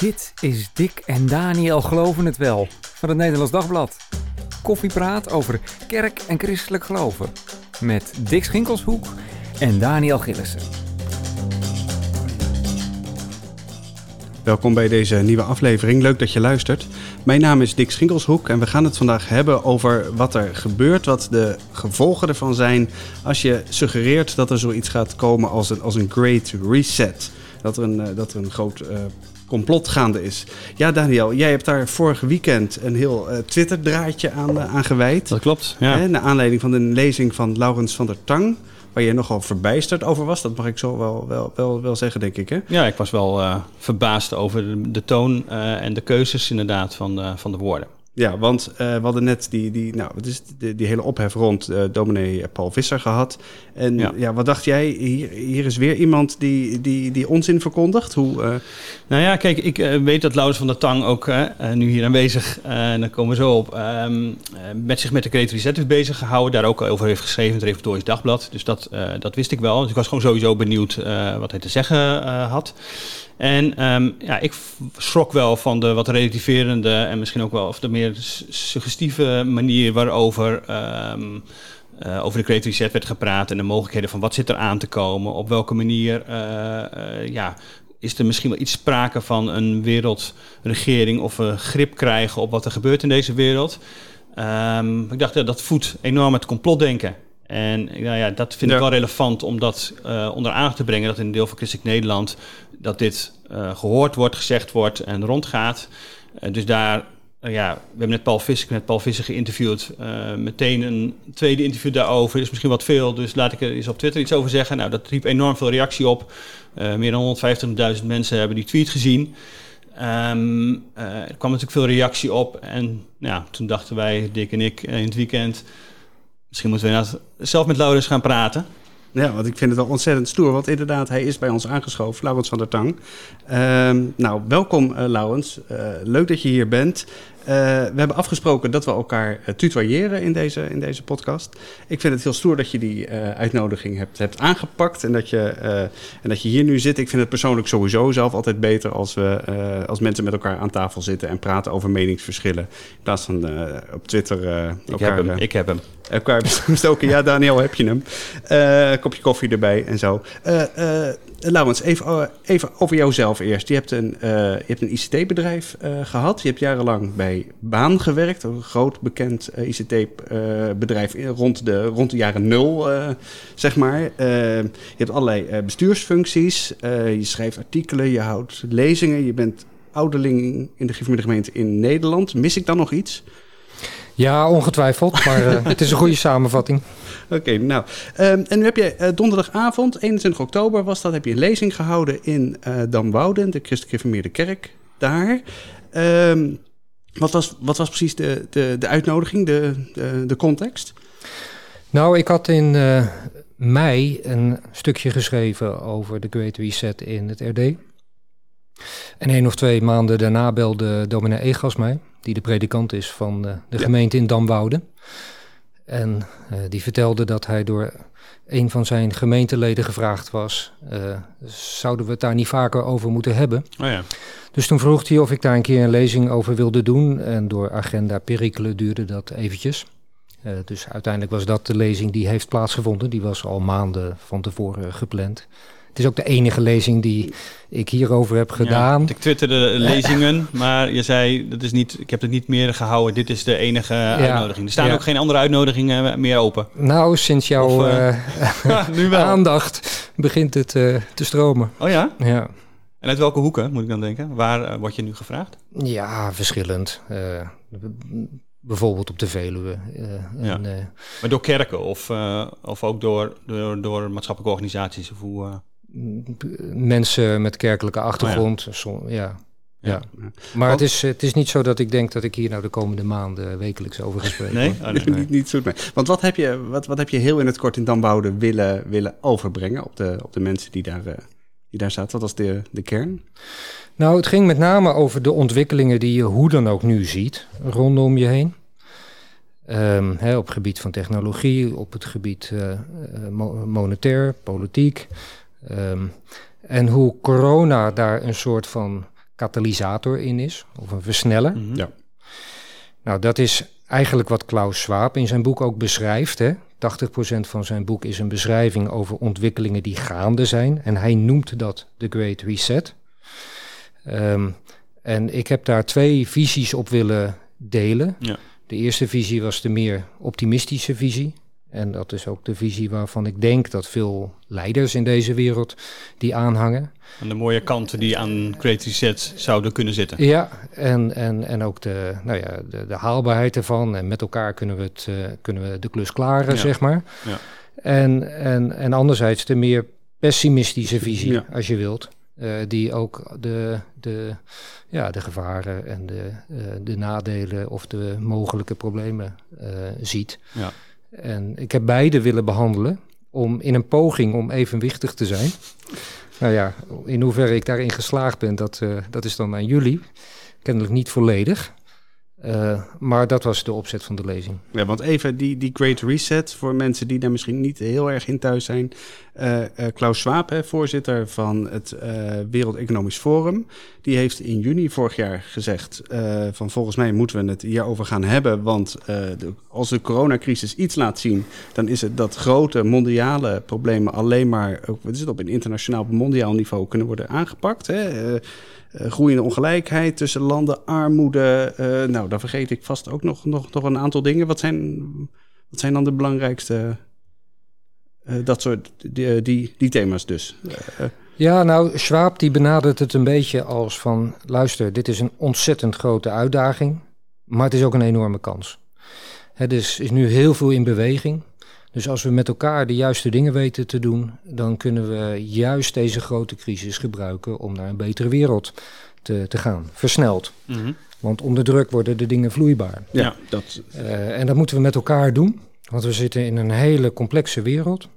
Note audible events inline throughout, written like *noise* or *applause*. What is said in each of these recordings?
Dit is Dick en Daniel Geloven het Wel van het Nederlands Dagblad. Koffiepraat over kerk en christelijk geloven. Met Dick Schinkelshoek en Daniel Gillissen. Welkom bij deze nieuwe aflevering. Leuk dat je luistert. Mijn naam is Dick Schinkelshoek en we gaan het vandaag hebben over wat er gebeurt, wat de gevolgen ervan zijn als je suggereert dat er zoiets gaat komen als een, als een great reset. Dat er een, eh, dat er een groot uh, complot gaande is. Ja, Daniel, jij hebt daar vorige weekend een heel uh, Twitter-draadje aan, uh, aan gewijd. Dat klopt, ja. Hè, naar aanleiding van de lezing van Laurens van der Tang waar je nogal verbijsterd over was. Dat mag ik zo wel, wel, wel, wel zeggen, denk ik. Hè? Ja, ik was wel uh, verbaasd over de, de toon uh, en de keuzes inderdaad van, uh, van de woorden. Ja, want uh, we hadden net die, die, nou, het is die, die hele ophef rond uh, dominee Paul Visser gehad. En ja. ja, wat dacht jij? Hier, hier is weer iemand die, die, die onzin verkondigt. Hoe, uh... Nou ja, kijk, ik weet dat Laurens van der Tang ook nu hier aanwezig, en daar komen we zo op, um, met zich met de creativiteit is bezig gehouden. Daar ook over heeft geschreven in het Reformatorisch Dagblad. Dus dat, dat wist ik wel. Dus ik was gewoon sowieso benieuwd wat hij te zeggen had. En um, ja, ik schrok wel van de wat relativerende en misschien ook wel of de meer suggestieve manier waarover um, over de creativiteit werd gepraat en de mogelijkheden van wat zit er aan te komen, op welke manier uh, uh, ja, is er misschien wel iets sprake van een wereldregering of een grip krijgen op wat er gebeurt in deze wereld. Um, ik dacht dat dat voedt enorm het complotdenken. En nou ja, dat vind ja. ik wel relevant om dat uh, onder aandacht te brengen. Dat in een deel van Christelijk Nederland dat dit uh, gehoord wordt, gezegd wordt en rondgaat. Uh, dus daar, ja, we hebben net Paul Visser, net Paul Visser geïnterviewd. meteen een tweede interview daarover. is misschien wat veel, dus laat ik er eens op Twitter iets over zeggen. Nou, dat riep enorm veel reactie op. meer dan 150.000 mensen hebben die tweet gezien. Um, er kwam natuurlijk veel reactie op. En ja, toen dachten wij, Dick en ik, in het weekend Misschien moeten we zelf met Laurens gaan praten. Ja, want ik vind het wel ontzettend stoer. Want inderdaad, hij is bij ons aangeschoven, Laurens van der Tang. Uh, nou, welkom uh, Laurens. Uh, leuk dat je hier bent. Uh, we hebben afgesproken dat we elkaar tutoyeren in deze, in deze podcast. Ik vind het heel stoer dat je die uitnodiging hebt, hebt aangepakt en dat, je, en dat je hier nu zit. Ik vind het persoonlijk sowieso zelf altijd beter als, we, als mensen met elkaar aan tafel zitten en praten over meningsverschillen. In plaats van op Twitter ik elkaar... Heb hem, ik heb hem elkaar *laughs* bestoken. Ja, Daniel, heb je hem. Uh, kopje koffie erbij en zo. Uh, Laurens, even, even over jouzelf eerst. Je hebt een, je hebt een ICT-bedrijf gehad. Je hebt jarenlang bij Baan gewerkt. Een groot bekend ICT-bedrijf rond de, rond de jaren nul, zeg maar. je hebt allerlei bestuursfuncties. je schrijft artikelen, je houdt lezingen. Je bent ouderling in de gemeente in Nederland. Mis ik dan nog iets? Ja, ongetwijfeld, maar uh, *laughs* het is een goede samenvatting. Oké, okay, nou. Um, en nu heb je uh, donderdagavond, 21 oktober was dat, heb je een lezing gehouden in uh, Damwouden, de Christelijk Gereformeerde Kerk daar. Um, wat, was, wat was precies de, de, de uitnodiging, de, de, de context? Nou, ik had in mei een stukje geschreven over de Great Reset in het RD. En één of twee maanden daarna belde dominee Egas mij die de predikant is van uh, de gemeente in Damwoude. En uh, die vertelde dat hij door een van zijn gemeenteleden gevraagd was: uh, zouden we het daar niet vaker over moeten hebben? Oh ja. Dus toen vroeg hij of ik daar een keer een lezing over wilde doen. En door agenda perikelen duurde dat eventjes. Uh, dus uiteindelijk was dat de lezing die heeft plaatsgevonden. Die was al maanden van tevoren gepland. Het is ook de enige lezing die ik hierover heb gedaan. Ja, ik twitterde lezingen, maar je zei, dat is niet, ik heb het niet meer gehouden. Dit is de enige ja, uitnodiging. Er staan ja. ook geen andere uitnodigingen meer open. Nou, sinds jouw uh, *laughs* nu wel. aandacht begint het uh, te stromen. Oh ja? Ja. En uit welke hoeken, moet ik dan denken? Waar word je nu gevraagd? Ja, verschillend. bijvoorbeeld op de Veluwe. ja. en, maar door kerken of, of ook door, door, door maatschappelijke organisaties? Of hoe, mensen met kerkelijke achtergrond. Oh ja. ja. Ja. Maar het is, het is niet zo dat ik denk dat ik hier nou de komende maanden wekelijks over ga spreken. Nee? Oh, nee, niet, niet zo. Want wat heb, je, wat, wat heb je heel in het kort in Dambouwde willen, willen overbrengen op de, op de mensen die daar, uh, die daar zaten? Wat was de, de kern? Nou, het ging met name over de ontwikkelingen die je hoe dan ook nu ziet rondom je heen. Um, hè, op het gebied van technologie, op het gebied uh, monetair, politiek. Um, en hoe corona daar een soort van katalysator in is, of een versneller. Mhm. Ja. Nou, dat is eigenlijk wat Klaus Schwab in zijn boek ook beschrijft. Hè? 80% van zijn boek is een beschrijving over ontwikkelingen die gaande zijn. En hij noemt dat de Great Reset. Ehm, en ik heb daar twee visies op willen delen. Ja. De eerste visie was de meer optimistische visie. En dat is ook de visie waarvan ik denk dat veel leiders in deze wereld die aanhangen. En de mooie kanten die aan Great Reset zouden kunnen zitten. Ja, en, en, en ook de, nou ja, de, de haalbaarheid ervan. En met elkaar kunnen we, het, eh, kunnen we de klus klaren, Ja. zeg maar. Ja. En, en, en anderzijds de meer pessimistische visie, Ja. als je wilt. eh, die ook de, de, ja, de gevaren en de, eh, de nadelen of de mogelijke problemen ziet. Ja. En ik heb beide willen behandelen om in een poging om evenwichtig te zijn. Nou ja, in hoeverre ik daarin geslaagd ben, dat, eh, dat is dan aan jullie. Kennelijk niet volledig. Eh, maar dat was de opzet van de lezing. Ja, want even die, die Great Reset voor mensen die daar misschien niet heel erg in thuis zijn. Eh, eh, Klaus Schwab, hè, voorzitter van het Wereld Economisch Forum, die heeft in juni vorig jaar gezegd: van volgens mij moeten we het hierover gaan hebben, want als de coronacrisis iets laat zien, dan is het dat grote mondiale problemen alleen maar, ook, wat is het, op een internationaal, mondiaal niveau kunnen worden aangepakt. Hè? Eh, groeiende ongelijkheid tussen landen, armoede. eh, nou, dan vergeet ik vast ook nog, nog, nog een aantal dingen. Wat zijn, wat zijn dan de belangrijkste, eh, dat soort, die, die, die thema's dus? Ja, nou, Schwab die benadert het een beetje als van... luister, dit is een ontzettend grote uitdaging, maar het is ook een enorme kans. Het is, is nu heel veel in beweging. Dus als we met elkaar de juiste dingen weten te doen... dan kunnen we juist deze grote crisis gebruiken om naar een betere wereld te, te gaan. Versneld. Mhm. Want onder druk worden de dingen vloeibaar. ja, Ja. dat. Eh, en dat moeten we met elkaar doen, want we zitten in een hele complexe wereld.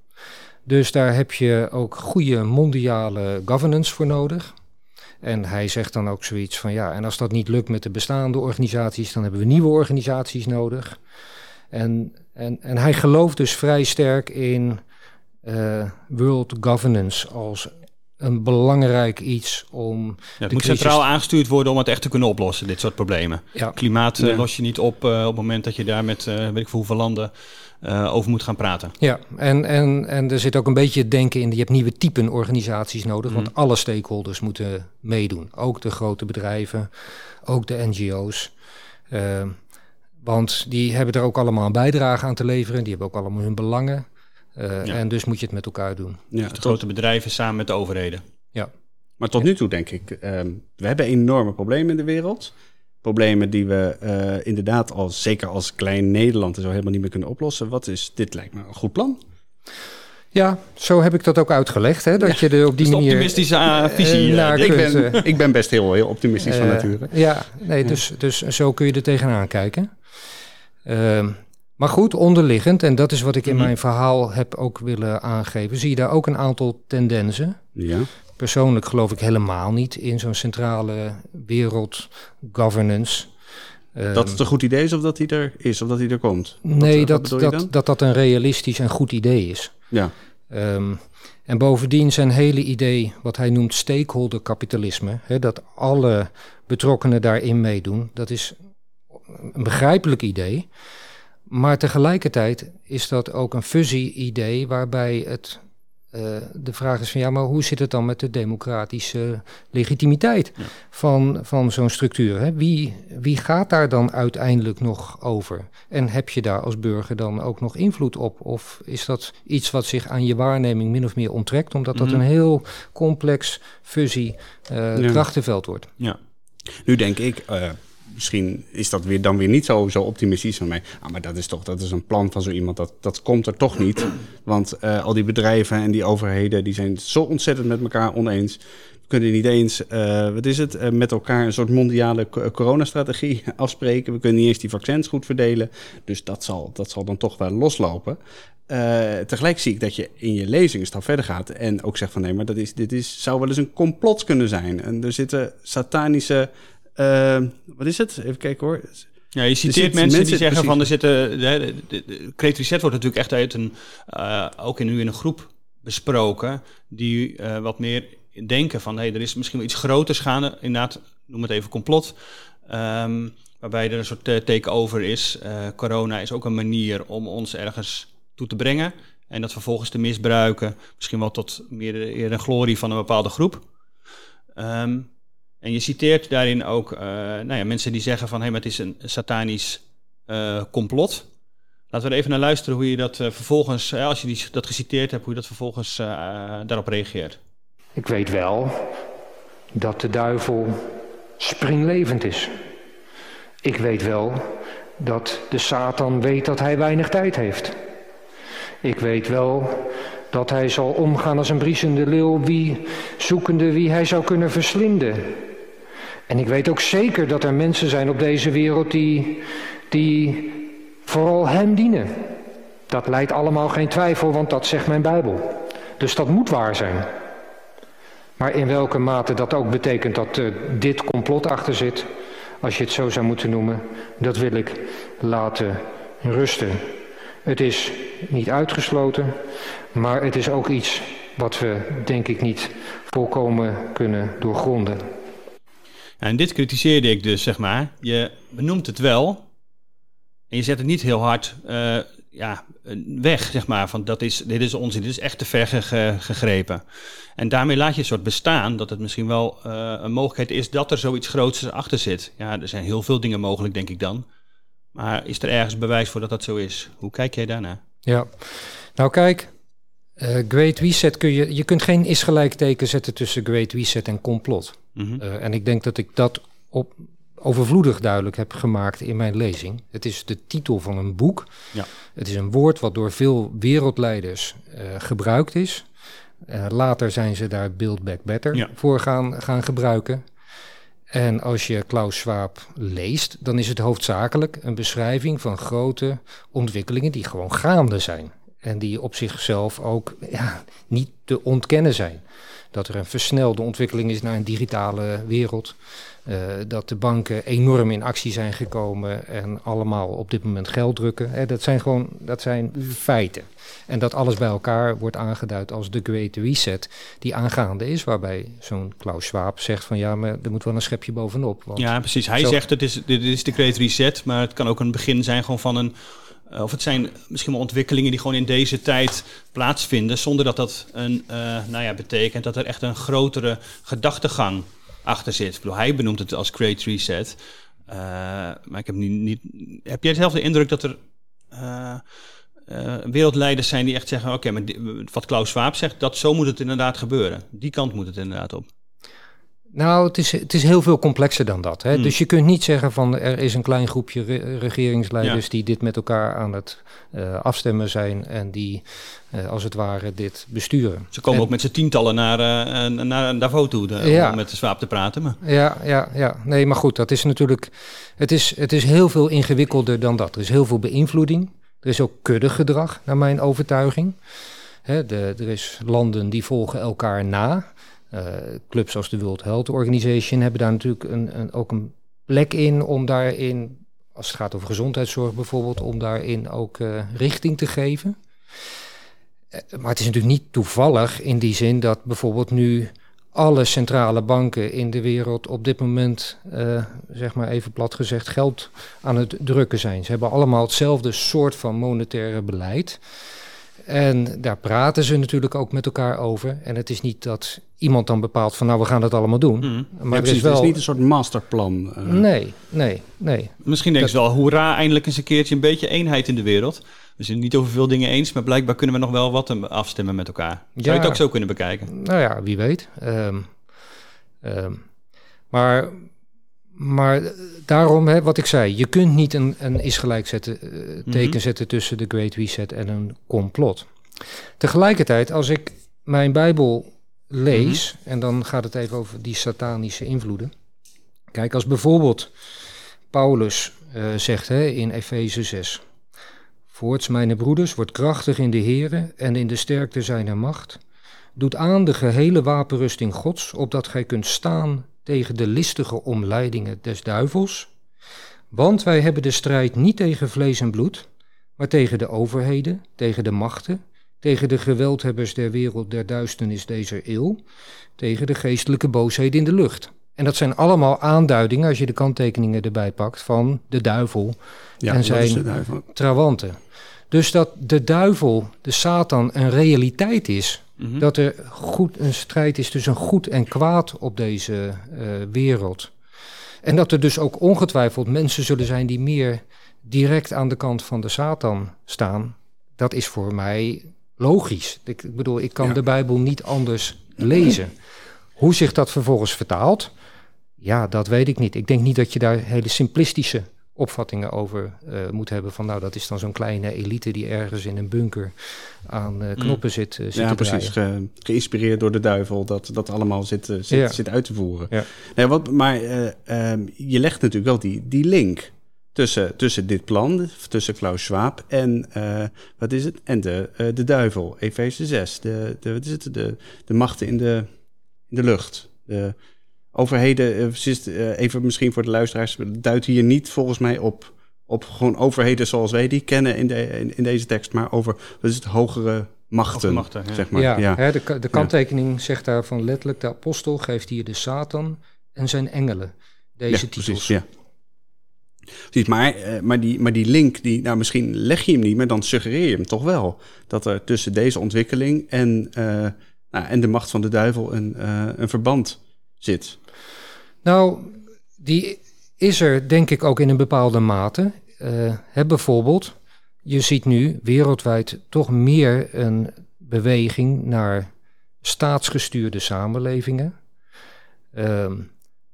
Dus daar heb je ook goede mondiale governance voor nodig. En hij zegt dan ook zoiets van ja, en als dat niet lukt met de bestaande organisaties, dan hebben we nieuwe organisaties nodig. En, en, en hij gelooft dus vrij sterk in eh, world governance als een belangrijk iets om. Ja, het De moet crisis- centraal aangestuurd worden om het echt te kunnen oplossen, dit soort problemen. Ja, Klimaat eh, Ja. los je niet op eh, op het moment dat je daar met eh, weet ik veel hoeveel landen eh, over moet gaan praten. Ja, en, en, en er zit ook een beetje het denken in, je hebt nieuwe typen organisaties nodig, Mhm. want alle stakeholders moeten meedoen. Ook de grote bedrijven, ook de NGO's. Want die hebben er ook allemaal een bijdrage aan te leveren, die hebben ook allemaal hun belangen. Eh, Ja. En dus moet je het met elkaar doen. Ja, De tot, grote bedrijven samen met de overheden. maar tot nu toe denk ik, ehm, we hebben enorme problemen in de wereld. Problemen die we eh, inderdaad, als, zeker als klein Nederland, zo helemaal niet meer kunnen oplossen. Wat is, dit lijkt me een goed plan. Ja, zo heb ik dat ook uitgelegd, hè, dat je er op die manier... optimistische eh, visie. naar. Ik kunt, ben, ik ben best heel, heel optimistisch van nature. Ja, nee, dus, dus zo kun je er tegenaan kijken. Ehm, maar goed, onderliggend, en dat is wat ik in Mhm. mijn verhaal heb ook willen aangeven, zie je daar ook een aantal tendensen. Ja. Persoonlijk geloof ik helemaal niet in zo'n centrale wereld governance. Ehm, Dat het een goed idee is of dat hij er is of dat hij er komt. Nee, wat dat, dat, dat dat een realistisch en goed idee is. Ja. Ehm, en bovendien zijn hele idee, wat hij noemt stakeholder kapitalisme, hè, dat alle betrokkenen daarin meedoen, dat is een begrijpelijk idee. Maar tegelijkertijd is dat ook een fuzzy-idee waarbij het, eh, de vraag is van ja, maar hoe zit het dan met de democratische legitimiteit Ja. van, van zo'n structuur? Hè? Wie, wie gaat daar dan uiteindelijk nog over? En heb je daar als burger dan ook nog invloed op? Of is dat iets wat zich aan je waarneming min of meer onttrekt, omdat dat Mhm. een heel complex, fuzzy eh, Ja. krachtenveld wordt? Ja. Nu denk ik, eh, misschien is dat weer, dan weer niet zo, zo optimistisch van mij. Ah, maar dat is toch dat is een plan van zo iemand. Dat, dat komt er toch niet. Want eh, al die bedrijven en die overheden die zijn zo ontzettend met elkaar oneens. We kunnen niet eens, eh, wat is het, eh, met elkaar een soort mondiale co- coronastrategie *laughs* afspreken. We kunnen niet eens die vaccins goed verdelen. Dus dat zal, dat zal dan toch wel loslopen. Tegelijk zie ik dat je in je lezing een stap verder gaat en ook zegt van nee, maar dat is, dit is, zou wel eens een complot kunnen zijn. En er zitten satanische, eh, wat is het? Even kijken hoor. Ja, je citeert zit- mensen, die zeggen precies. van er zitten. De, de, de, Great Reset wordt natuurlijk echt uit een. eh, ook in, nu in een groep besproken. die eh, wat meer denken van hé, er is misschien wel iets groters gaande. Inderdaad, noem het even complot. Ehm, waarbij er een soort uh, takeover is. Uh, corona is ook een manier om ons ergens toe te brengen. En dat vervolgens te misbruiken. Misschien wel tot meer de, de glorie van een bepaalde groep. Ehm, en je citeert daarin ook uh, nou ja, mensen die zeggen van... hé, hey, maar het is een satanisch complot. Laten we er even naar luisteren hoe je dat vervolgens... als je die, dat geciteerd hebt, hoe je dat vervolgens daarop reageert. Ik weet wel dat de duivel springlevend is. Ik weet wel dat de Satan weet dat hij weinig tijd heeft. Ik weet wel dat hij zal omgaan als een briesende leeuw, wie, zoekende wie hij zou kunnen verslinden. En ik weet ook zeker dat er mensen zijn op deze wereld die, die vooral hem dienen. Dat leidt allemaal geen twijfel, want dat zegt mijn Bijbel. Dus dat moet waar zijn. Maar in welke mate dat ook betekent dat uh, dit complot achter zit, als je het zo zou moeten noemen, dat wil ik laten rusten. Het is niet uitgesloten, maar het is ook iets wat we denk ik niet volkomen kunnen doorgronden. En dit kritiseerde ik dus, zeg maar. Je benoemt het wel en je zet het niet heel hard uh, ja, weg, zeg maar. Van dat is, dit is onzin, dit is echt te ver gegrepen. En daarmee laat je een soort bestaan dat het misschien wel uh, een mogelijkheid is dat er zoiets groots achter zit. Ja, er zijn heel veel dingen mogelijk, denk ik dan. Maar is er ergens bewijs voor dat dat zo is? Hoe kijk jij daarnaar? Ja, nou kijk, uh, Great Reset kun je, je kunt geen is gelijkteken zetten tussen Great Reset en complot. Mm -hmm. uh, en ik denk dat ik dat op overvloedig duidelijk heb gemaakt in mijn lezing. Het is de titel van een boek. Ja. Het is een woord wat door veel wereldleiders uh, gebruikt is. Uh, later zijn ze daar Build Back Better ja. voor gaan, gaan gebruiken. En als je Klaus Schwab leest, dan is het hoofdzakelijk een beschrijving van grote ontwikkelingen die gewoon gaande zijn. En die op zichzelf ook ja, niet te ontkennen zijn. Dat er een versnelde ontwikkeling is naar een digitale wereld. Uh, dat de banken enorm in actie zijn gekomen en allemaal op dit moment geld drukken. Eh, dat zijn gewoon dat zijn feiten. En dat alles bij elkaar wordt aangeduid als de Great Reset die aangaande is, waarbij zo'n Klaus Schwab zegt van ja, maar er moet wel een schepje bovenop. Want ja, precies. Hij zo... zegt het is, dit is de Great Reset, maar het kan ook een begin zijn gewoon van een of het zijn misschien wel ontwikkelingen die gewoon in deze tijd plaatsvinden, zonder dat dat een, uh, nou ja, betekent dat er echt een grotere gedachtegang achter zit. Ik hij benoemt het als Great Reset. Uh, maar ik heb niet, niet. Heb jij zelf indruk dat er wereldleiders zijn die echt zeggen: oké, wat Klaus Schwab zegt, dat zo moet het inderdaad gebeuren. Die kant moet het inderdaad op. Nou, het is, het is heel veel complexer dan dat. Hè? Hmm. Dus je kunt niet zeggen van er is een klein groepje re regeringsleiders ja. die dit met elkaar aan het uh, afstemmen zijn en die uh, als het ware dit besturen. Ze komen en, ook met z'n tientallen naar, uh, naar Davos toe de, ja. om met de Swaap te praten. Maar. Ja, ja, ja, nee, maar goed, dat is natuurlijk, het is, het is heel veel ingewikkelder dan dat. Er is heel veel beïnvloeding. Er is ook kuddegedrag, naar mijn overtuiging. Hè, de, er is landen die volgen elkaar na. Uh, clubs als de World Health Organization hebben daar natuurlijk een, een, ook een plek in om daarin, als het gaat over gezondheidszorg bijvoorbeeld, om daarin ook uh, richting te geven. Uh, maar het is natuurlijk niet toevallig in die zin dat bijvoorbeeld nu alle centrale banken in de wereld op dit moment, zeg maar even plat gezegd, geld aan het drukken zijn. Ze hebben allemaal hetzelfde soort van monetaire beleid. En daar praten ze natuurlijk ook met elkaar over. En het is niet dat iemand dan bepaalt van nou we gaan dat allemaal doen. Mm. Maar ja, het, is wel... het is niet een soort masterplan. Uh... Nee, nee, nee. Misschien denken dat... ze wel, hoera, eindelijk eens een keertje een beetje eenheid in de wereld. We zijn het niet over veel dingen eens, maar blijkbaar kunnen we nog wel wat afstemmen met elkaar. Zou ja, je het ook zo kunnen bekijken? Nou ja, wie weet. Um, um, maar maar daarom, hè, wat ik zei, je kunt niet een, een is gelijk zetten, uh, teken mm -hmm. zetten tussen de Great Reset en een complot. Tegelijkertijd, als ik mijn Bijbel lees, mm -hmm. en dan gaat het even over die satanische invloeden. Kijk, als bijvoorbeeld Paulus uh, zegt hè, in Efeze 6. Voorts, mijn broeders, wordt krachtig in de Here en in de sterkte zijner macht. Doet aan de gehele wapenrusting Gods, opdat gij kunt staan tegen de listige omleidingen des duivels. Want wij hebben de strijd niet tegen vlees en bloed, maar tegen de overheden, tegen de machten, tegen de geweldhebbers der wereld der duisternis deze eeuw, tegen de geestelijke boosheid in de lucht. En dat zijn allemaal aanduidingen, als je de kanttekeningen erbij pakt, van de duivel Ja, en zijn trawanten. Dus dat de duivel, de Satan, een realiteit is. Mhm. Dat er goed, een strijd is tussen goed en kwaad op deze eh, wereld. En dat er dus ook ongetwijfeld mensen zullen zijn die meer direct aan de kant van de Satan staan. Dat is voor mij logisch. Ik, ik bedoel, ik kan Ja. de Bijbel niet anders lezen. Hoe zich dat vervolgens vertaalt, ja, dat weet ik niet. Ik denk niet dat je daar hele simplistische opvattingen over eh, moet hebben. Van nou, dat is dan zo'n kleine elite die ergens in een bunker aan eh, knoppen zit, eh, zit Ja, te precies. Ge- geïnspireerd door de duivel, dat dat allemaal zit, zit, Ja. zit uit te voeren. Ja. Nee, wat, maar eh, ehm, je legt natuurlijk wel die, die link tussen, tussen dit plan, tussen Klaus Schwab en, eh, wat is het? En de, eh, de duivel, Efeze 6. De, de, wat is het? De, de machten in de, in de lucht. De overheden, eh, eh, even misschien voor de luisteraars, duidt hier niet volgens mij op, op gewoon overheden zoals wij die kennen in, de, in, in deze tekst, maar over, wat is het, hogere machten, ja. zeg maar. ja, ja. Hè, de, de kanttekening zegt daarvan letterlijk... de apostel geeft hier de Satan en zijn engelen deze Ja, titels. Precies, ja. Precies, maar, eh, maar, die, maar die link, die, nou, misschien leg je hem niet, maar dan suggereer je hem toch wel. Dat er tussen deze ontwikkeling en, eh, nou, en de macht van de duivel een, eh, een verband zit. Nou, die is er denk ik ook in een bepaalde mate. Eh, hè, bijvoorbeeld, je ziet nu wereldwijd toch meer een beweging naar staatsgestuurde samenlevingen. ehm,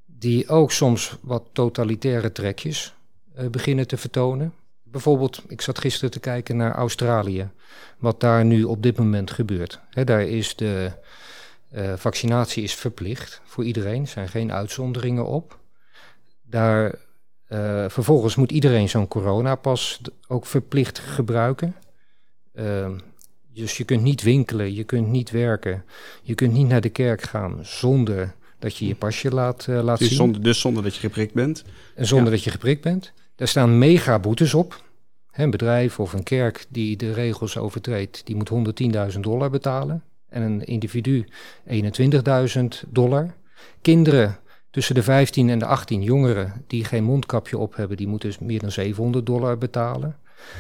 die ook soms wat totalitaire trekjes eh, beginnen te vertonen. Bijvoorbeeld, ik zat gisteren te kijken naar Australië, wat daar nu op dit moment gebeurt. Daar is de eh, vaccinatie is verplicht voor iedereen, er zijn geen uitzonderingen op. Daar, eh, vervolgens moet iedereen zo'n coronapas ook verplicht gebruiken. Ehm, dus je kunt niet winkelen, je kunt niet werken, je kunt niet naar de kerk gaan zonder dat je je pasje laat, eh, laat Dus zien. zonder, dus zonder dat je geprikt bent. En zonder Ja. dat je geprikt bent. Daar staan mega boetes op. Een bedrijf of een kerk die de regels overtreedt, die moet 110.000 dollar betalen. En een individu 21.000 dollar. Kinderen tussen de 15 en de 18 jongeren die geen mondkapje op hebben, die moeten dus meer dan 700 dollar betalen.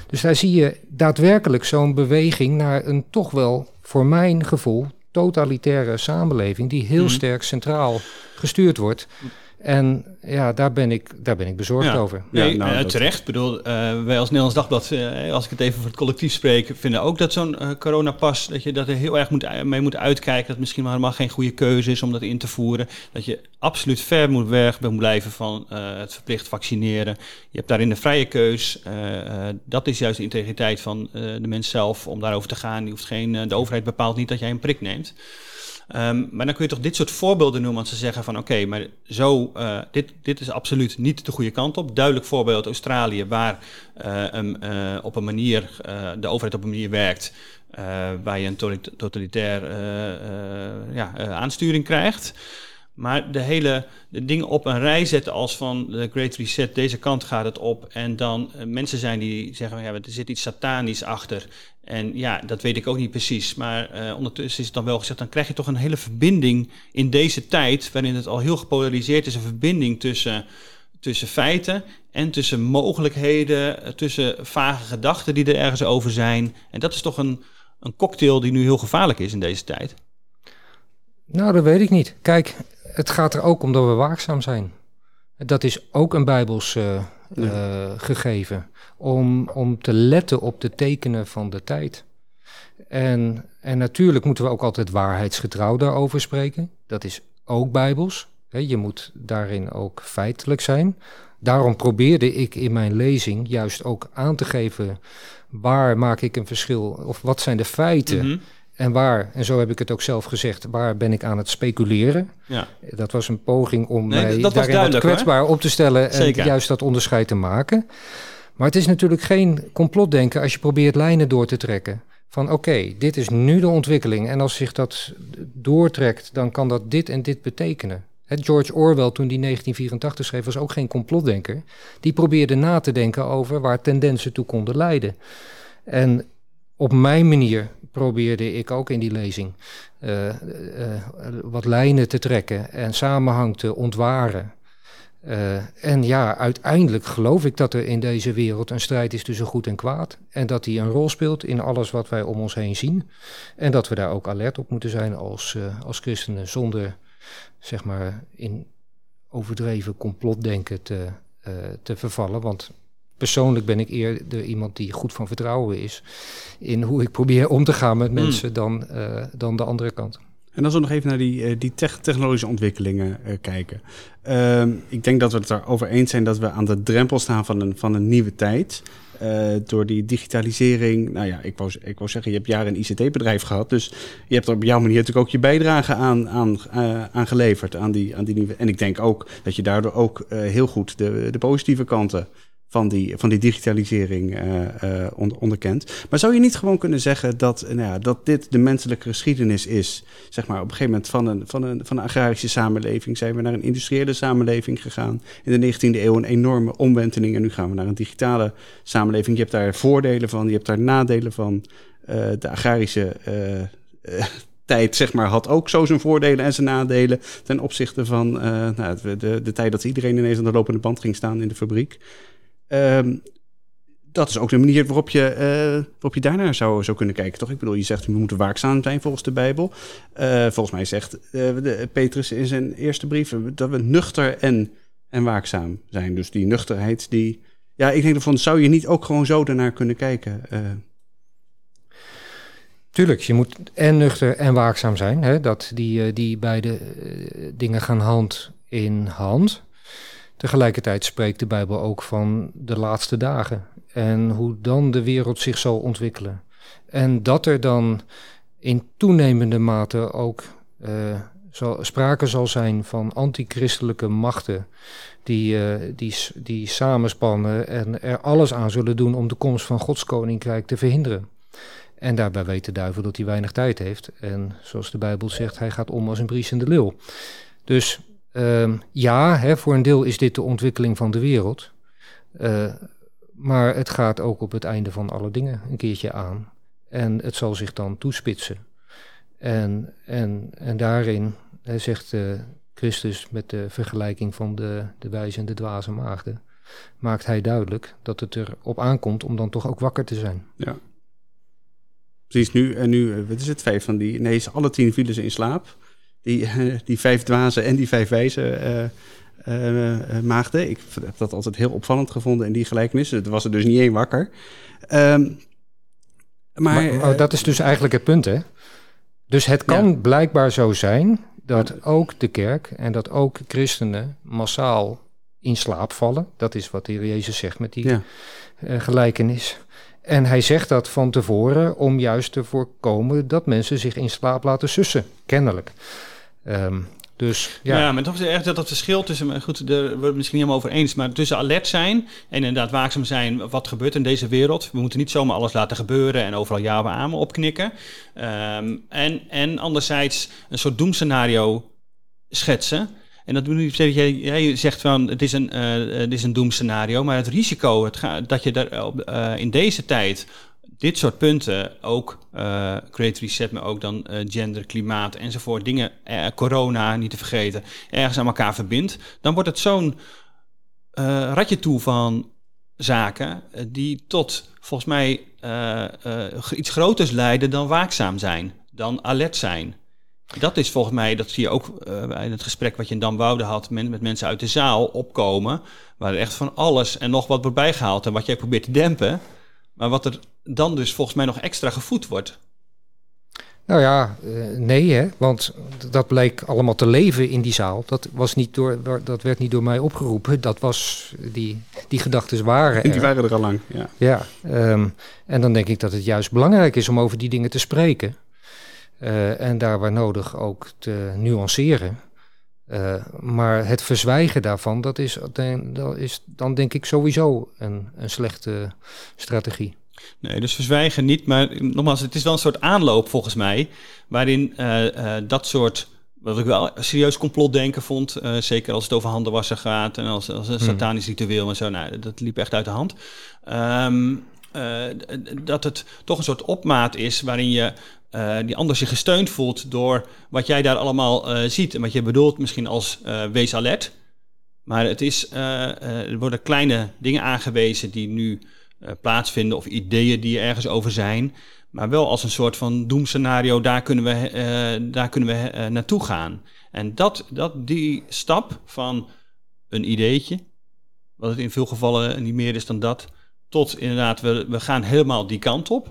Dus daar zie je daadwerkelijk zo'n beweging naar een toch wel, voor mijn gevoel, totalitaire samenleving die heel Mhm. sterk centraal gestuurd wordt. En ja, daar ben ik, daar ben ik bezorgd Ja. over. Ja, Nee, nou, eh, dat- terecht. Ik bedoel, eh, wij als Nederlands Dagblad, eh, als ik het even voor het collectief spreek, vinden ook dat zo'n eh, coronapas, dat je dat er heel erg moet, mee moet uitkijken. Dat het misschien maar helemaal geen goede keuze is om dat in te voeren. Dat je absoluut ver moet weg moet blijven van eh, het verplicht vaccineren. Je hebt daarin de vrije keus. Dat is juist de integriteit van eh, de mens zelf om daarover te gaan. Die hoeft geen, de overheid bepaalt niet dat jij een prik neemt. Ehm, maar dan kun je toch dit soort voorbeelden noemen, want ze zeggen van oké, maar zo, eh, dit, dit is absoluut niet de goede kant op. Duidelijk voorbeeld Australië, waar eh, eh, op een manier, de overheid op een manier werkt, waar je een totalitair ja, aansturing krijgt. Maar de hele de dingen op een rij zetten als van de Great Reset, deze kant gaat het op. En dan eh, mensen zijn die zeggen, ja, er zit iets satanisch achter. En ja, dat weet ik ook niet precies. Maar eh, ondertussen is het dan wel gezegd, dan krijg je toch een hele verbinding in deze tijd, waarin het al heel gepolariseerd is, een verbinding tussen, tussen feiten en tussen mogelijkheden, eh, tussen vage gedachten die er ergens over zijn. En dat is toch een, een cocktail die nu heel gevaarlijk is in deze tijd. Nou, dat weet ik niet. Kijk, het gaat er ook om dat we waakzaam zijn. Dat is ook een Bijbels eh, eh, gegeven. Om, om te letten op de tekenen van de tijd. En, en natuurlijk moeten we ook altijd waarheidsgetrouw daarover spreken. Dat is ook Bijbels. Je moet daarin ook feitelijk zijn. Daarom probeerde ik in mijn lezing juist ook aan te geven waar maak ik een verschil of wat zijn de feiten Mhm. En waar, en zo heb ik het ook zelf gezegd, waar ben ik aan het speculeren? Ja. Dat was een poging om Nee, mij dat was daarin wat kwetsbaar op te stellen en Zeker. juist dat onderscheid te maken. Maar het is natuurlijk geen complotdenken als je probeert lijnen door te trekken. Van oké, dit is nu de ontwikkeling en als zich dat doortrekt, dan kan dat dit en dit betekenen. George Orwell, toen die 1984 schreef, was ook geen complotdenker. Die probeerde na te denken over waar tendensen toe konden leiden. En op mijn manier probeerde ik ook in die lezing uh, uh, wat lijnen te trekken en samenhang te ontwaren. Uh, en ja, uiteindelijk geloof ik dat er in deze wereld een strijd is tussen goed en kwaad. En dat die een rol speelt in alles wat wij om ons heen zien. En dat we daar ook alert op moeten zijn als, als christenen, zonder zeg maar in overdreven complotdenken te, te vervallen. Want persoonlijk ben ik eerder iemand die goed van vertrouwen is in hoe ik probeer om te gaan met hmm. mensen dan, uh, dan de andere kant. En als we nog even naar die, uh, die technologische ontwikkelingen uh, kijken. Ehm, ik denk dat we het erover eens zijn dat we aan de drempel staan van een, van een nieuwe tijd. door die digitalisering. Nou ja, ik wou, ik wou zeggen, je hebt jaren een ICT-bedrijf gehad. Dus je hebt er op jouw manier natuurlijk ook je bijdrage aan, aan, aan geleverd. Aan die, aan die nieuwe. En ik denk ook dat je daardoor ook heel goed de, de positieve kanten van die, van die digitalisering uh, uh, onderkent. Maar zou je niet gewoon kunnen zeggen dat, nou ja, dat dit de menselijke geschiedenis is? Zeg maar, op een gegeven moment van een, van, een, van een agrarische samenleving zijn we naar een industriële samenleving gegaan. In de 19e eeuw een enorme omwenteling en nu gaan we naar een digitale samenleving. Je hebt daar voordelen van, je hebt daar nadelen van. De agrarische tijd, zeg maar, had ook zo zijn voordelen en zijn nadelen ten opzichte van nou, de, de, tijd dat iedereen ineens aan de lopende band ging staan in de fabriek. Um, dat is ook de manier waarop je, uh, waarop je daarnaar zou, zou kunnen kijken, toch? Ik bedoel, je zegt we moeten waakzaam zijn volgens de Bijbel. Uh, volgens mij zegt de, Petrus in zijn eerste brief dat we nuchter en, en waakzaam zijn. Dus die nuchterheid, die... Ja, ik denk van, zou je niet ook gewoon zo daarnaar kunnen kijken? Tuurlijk, je moet en nuchter en waakzaam zijn. Hè? Dat die, die beide dingen gaan hand in hand. Tegelijkertijd spreekt de Bijbel ook van de laatste dagen en hoe dan de wereld zich zal ontwikkelen. En dat er dan in toenemende mate ook uh, zal, sprake zal zijn van antichristelijke machten die, uh, die, die samenspannen en er alles aan zullen doen om de komst van Gods koninkrijk te verhinderen. En daarbij weet de duivel dat hij weinig tijd heeft. En zoals de Bijbel zegt, hij gaat om als een briesende leeuw. Dus Ehm, ja, hè, voor een deel is dit de ontwikkeling van de wereld. Uh, maar het gaat ook op het einde van alle dingen een keertje aan. En het zal zich dan toespitsen. En, en, en daarin zegt uh, Christus met de vergelijking van de, de wijze en de dwaze maagden, maakt hij duidelijk dat het erop aankomt om dan toch ook wakker te zijn. Ja. Precies, nu, en nu, eh, wat is het, vijf van die, nee, alle tien vielen ze in slaap die, *laughs* die vijf dwazen en die vijf wijze uh, maagden. Ik heb dat altijd heel opvallend gevonden in die gelijkenis. Er was er dus niet één wakker. Um, maar, maar oh, dat is dus eigenlijk het punt, hè? Dus het kan blijkbaar zo zijn dat ook de kerk en dat ook christenen massaal in slaap vallen. Dat is wat de Heer Jezus zegt met die ja. gelijkenis. En hij zegt dat van tevoren om juist te voorkomen dat mensen zich in slaap laten sussen, kennelijk. Um, dus, ja. ja, maar toch is echt dat het verschil tussen, goed, daar worden we het misschien niet helemaal over eens, maar tussen alert zijn en inderdaad waakzaam zijn, wat gebeurt in deze wereld. We moeten niet zomaar alles laten gebeuren en overal ja we aan opknikken. Um, en, en anderzijds een soort doemscenario schetsen. En dat doe je, jij, jij zegt van het is een, uh, het is een doemscenario, maar het risico het gaat, dat je daar uh, in deze tijd dit soort punten, ook uh, Reset, maar ook dan uh, gender, klimaat enzovoort, dingen, uh, corona niet te vergeten, ergens aan elkaar verbindt, dan wordt het zo'n ratje toe van zaken die tot volgens mij iets groters leiden dan waakzaam zijn, dan alert zijn. Dat is volgens mij, dat zie je ook in het gesprek wat je in Damwoude had met, met mensen uit de zaal opkomen, waar er echt van alles en nog wat wordt bijgehaald en wat jij probeert te dempen. Maar wat er dan dus volgens mij nog extra gevoed wordt. Nou ja, uh, nee, hè, want dat bleek allemaal te leven in die zaal. Dat, was niet door, dat werd niet door mij opgeroepen. Dat was, die, die gedachten waren er. Die waren er al lang, ja. Ja, um, en dan denk ik dat het juist belangrijk is om over die dingen te spreken. Uh, en daar waar nodig ook te nuanceren. Uh, maar het verzwijgen daarvan, dat is, dat is dan denk ik sowieso een, een slechte strategie. Nee, dus verzwijgen niet. Maar nogmaals, het is wel een soort aanloop volgens mij. Waarin uh, uh, dat soort. Wat ik wel serieus complotdenken vond. Uh, zeker als het over handenwassen gaat. En als, als een hmm. satanisch ritueel en zo. Nou, dat liep echt uit de hand. Um, eh, dat het toch een soort opmaat is waarin je uh, die ander zich gesteund voelt door wat jij daar allemaal uh, ziet. En wat je bedoelt misschien als wees alert. Maar het is, er worden kleine dingen aangewezen die nu plaatsvinden of ideeën die ergens over zijn. Maar wel als een soort van doemscenario, daar kunnen we, daar kunnen we naartoe gaan. En dat, dat, die stap van een ideetje, wat het in veel gevallen niet meer is dan dat, tot inderdaad, we, we gaan helemaal die kant op.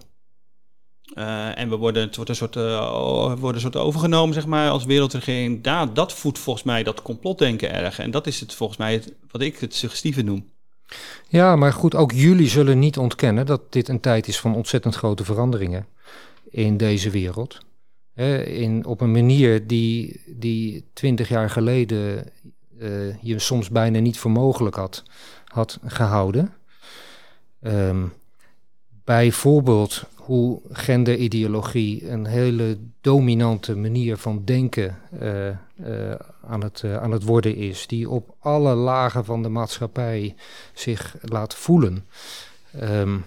Uh, en we worden, het een soort, uh, worden een soort overgenomen, zeg maar, als wereldregering. Daar, dat voedt volgens mij dat complotdenken erg. En dat is het volgens mij het, wat ik het suggestieve noem. Ja, maar goed, ook jullie zullen niet ontkennen dat dit een tijd is van ontzettend grote veranderingen in deze wereld. in, op een manier die, die twintig jaar geleden uh, je soms bijna niet voor mogelijk had, had gehouden. Um, bijvoorbeeld hoe genderideologie een hele dominante manier van denken uh, uh, aan, het, uh, aan het worden is, die op alle lagen van de maatschappij zich laat voelen. Um,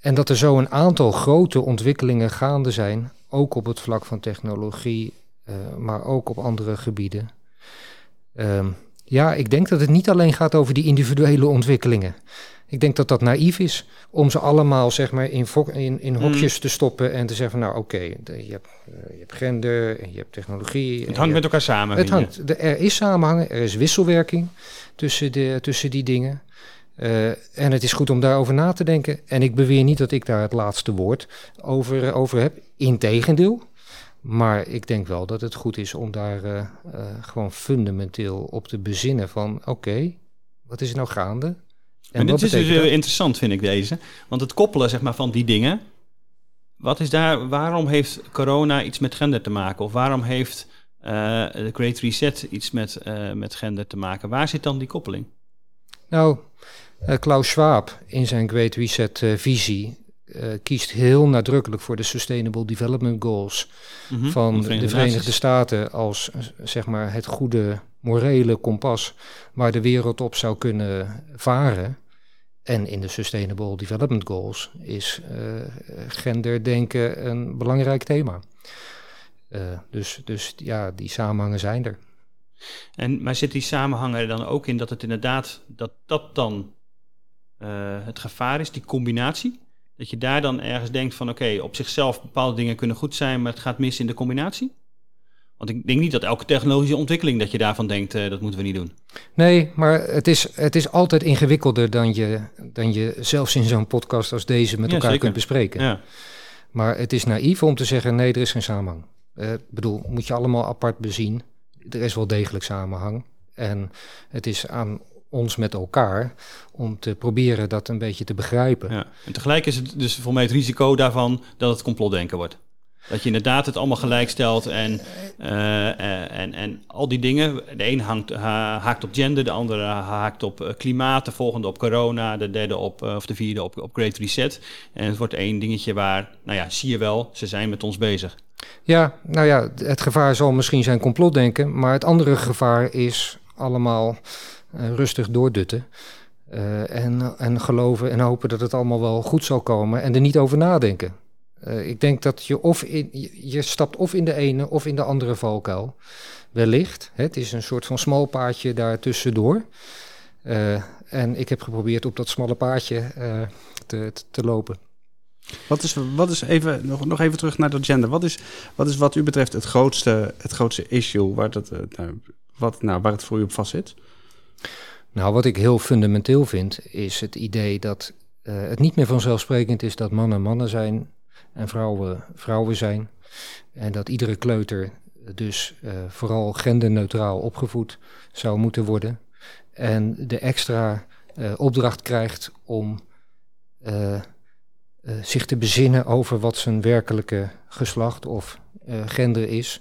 en dat er zo een aantal grote ontwikkelingen gaande zijn, ook op het vlak van technologie, maar ook op andere gebieden. Um, ja, ik denk dat het niet alleen gaat over die individuele ontwikkelingen. Ik denk dat dat naïef is om ze allemaal zeg maar, in, in, in hokjes mm. te stoppen en te zeggen: Nou, oké, okay, je, hebt, uh, je hebt gender en je hebt technologie. Het hangt met elkaar samen. Het hangt, de, er is samenhangen, er is wisselwerking tussen, de, tussen die dingen. Uh, en het is goed om daarover na te denken. En ik beweer niet dat ik daar het laatste woord over, over heb. Integendeel. Maar ik denk wel dat het goed is om daar uh, gewoon fundamenteel op te bezinnen van... oké, okay, wat is er nou gaande? En dit is dus interessant, vind ik deze. Want het koppelen zeg maar, van die dingen. Wat is daar, waarom heeft corona iets met gender te maken? Of waarom heeft uh, de Great Reset iets met, met gender te maken? Waar zit dan die koppeling? Nou, Klaus Schwab in zijn Great Reset-visie kiest heel nadrukkelijk voor de Sustainable Development Goals mm -hmm, van de Verenigde, de Verenigde Staten als zeg maar het goede morele kompas waar de wereld op zou kunnen varen. En in de Sustainable Development Goals is uh, genderdenken een belangrijk thema. Uh, dus, dus ja, die samenhangen zijn er. En, maar zit die samenhang er dan ook in dat het inderdaad, dat dat dan het gevaar is, die combinatie? Dat je daar dan ergens denkt van oké, okay, op zichzelf bepaalde dingen kunnen goed zijn, maar het gaat mis in de combinatie? Want ik denk niet dat elke technologische ontwikkeling dat je daarvan denkt, uh, dat moeten we niet doen. Nee, maar het is, het is altijd ingewikkelder dan je, dan je zelfs in zo'n podcast als deze met ja, elkaar zeker. kunt bespreken. Ja. Maar het is naïef om te zeggen, nee, er is geen samenhang. Eh, ik uh, bedoel, moet je allemaal apart bezien. Er is wel degelijk samenhang. En het is aan ons met elkaar om te proberen dat een beetje te begrijpen. Ja. En tegelijk is het dus voor mij het risico daarvan dat het complotdenken wordt. Dat je inderdaad het allemaal gelijk stelt en, uh, en, en al die dingen. De een hangt, haakt op gender, de andere haakt op eh, klimaat, de volgende op corona, de derde op, of de vierde op, op Great Reset. En het wordt één dingetje waar, nou ja, zie je wel, ze zijn met ons bezig. Ja, nou ja, het gevaar zal misschien zijn complotdenken, maar het andere gevaar is allemaal rustig doordutten. Uh, en, en geloven en hopen dat het allemaal wel goed zal komen en er niet over nadenken. Uh, ik denk dat je of in, je, stapt of in de ene of in de andere valkuil. Wellicht. Hè, het is een soort van smal paadje daar tussendoor. Uh, en ik heb geprobeerd op dat smalle paadje te, te, lopen. Wat is, wat is even, nog, nog even terug naar dat gender. Wat is, wat is wat u betreft het grootste, het grootste issue waar, dat, nou, wat, nou, waar het voor u op vast zit? Nou, wat ik heel fundamenteel vind, is het idee dat het niet meer vanzelfsprekend is dat mannen mannen zijn en vrouwen vrouwen zijn. En dat iedere kleuter dus uh, vooral genderneutraal opgevoed zou moeten worden. En de extra uh, opdracht krijgt om zich te bezinnen over wat zijn werkelijke geslacht of gender is.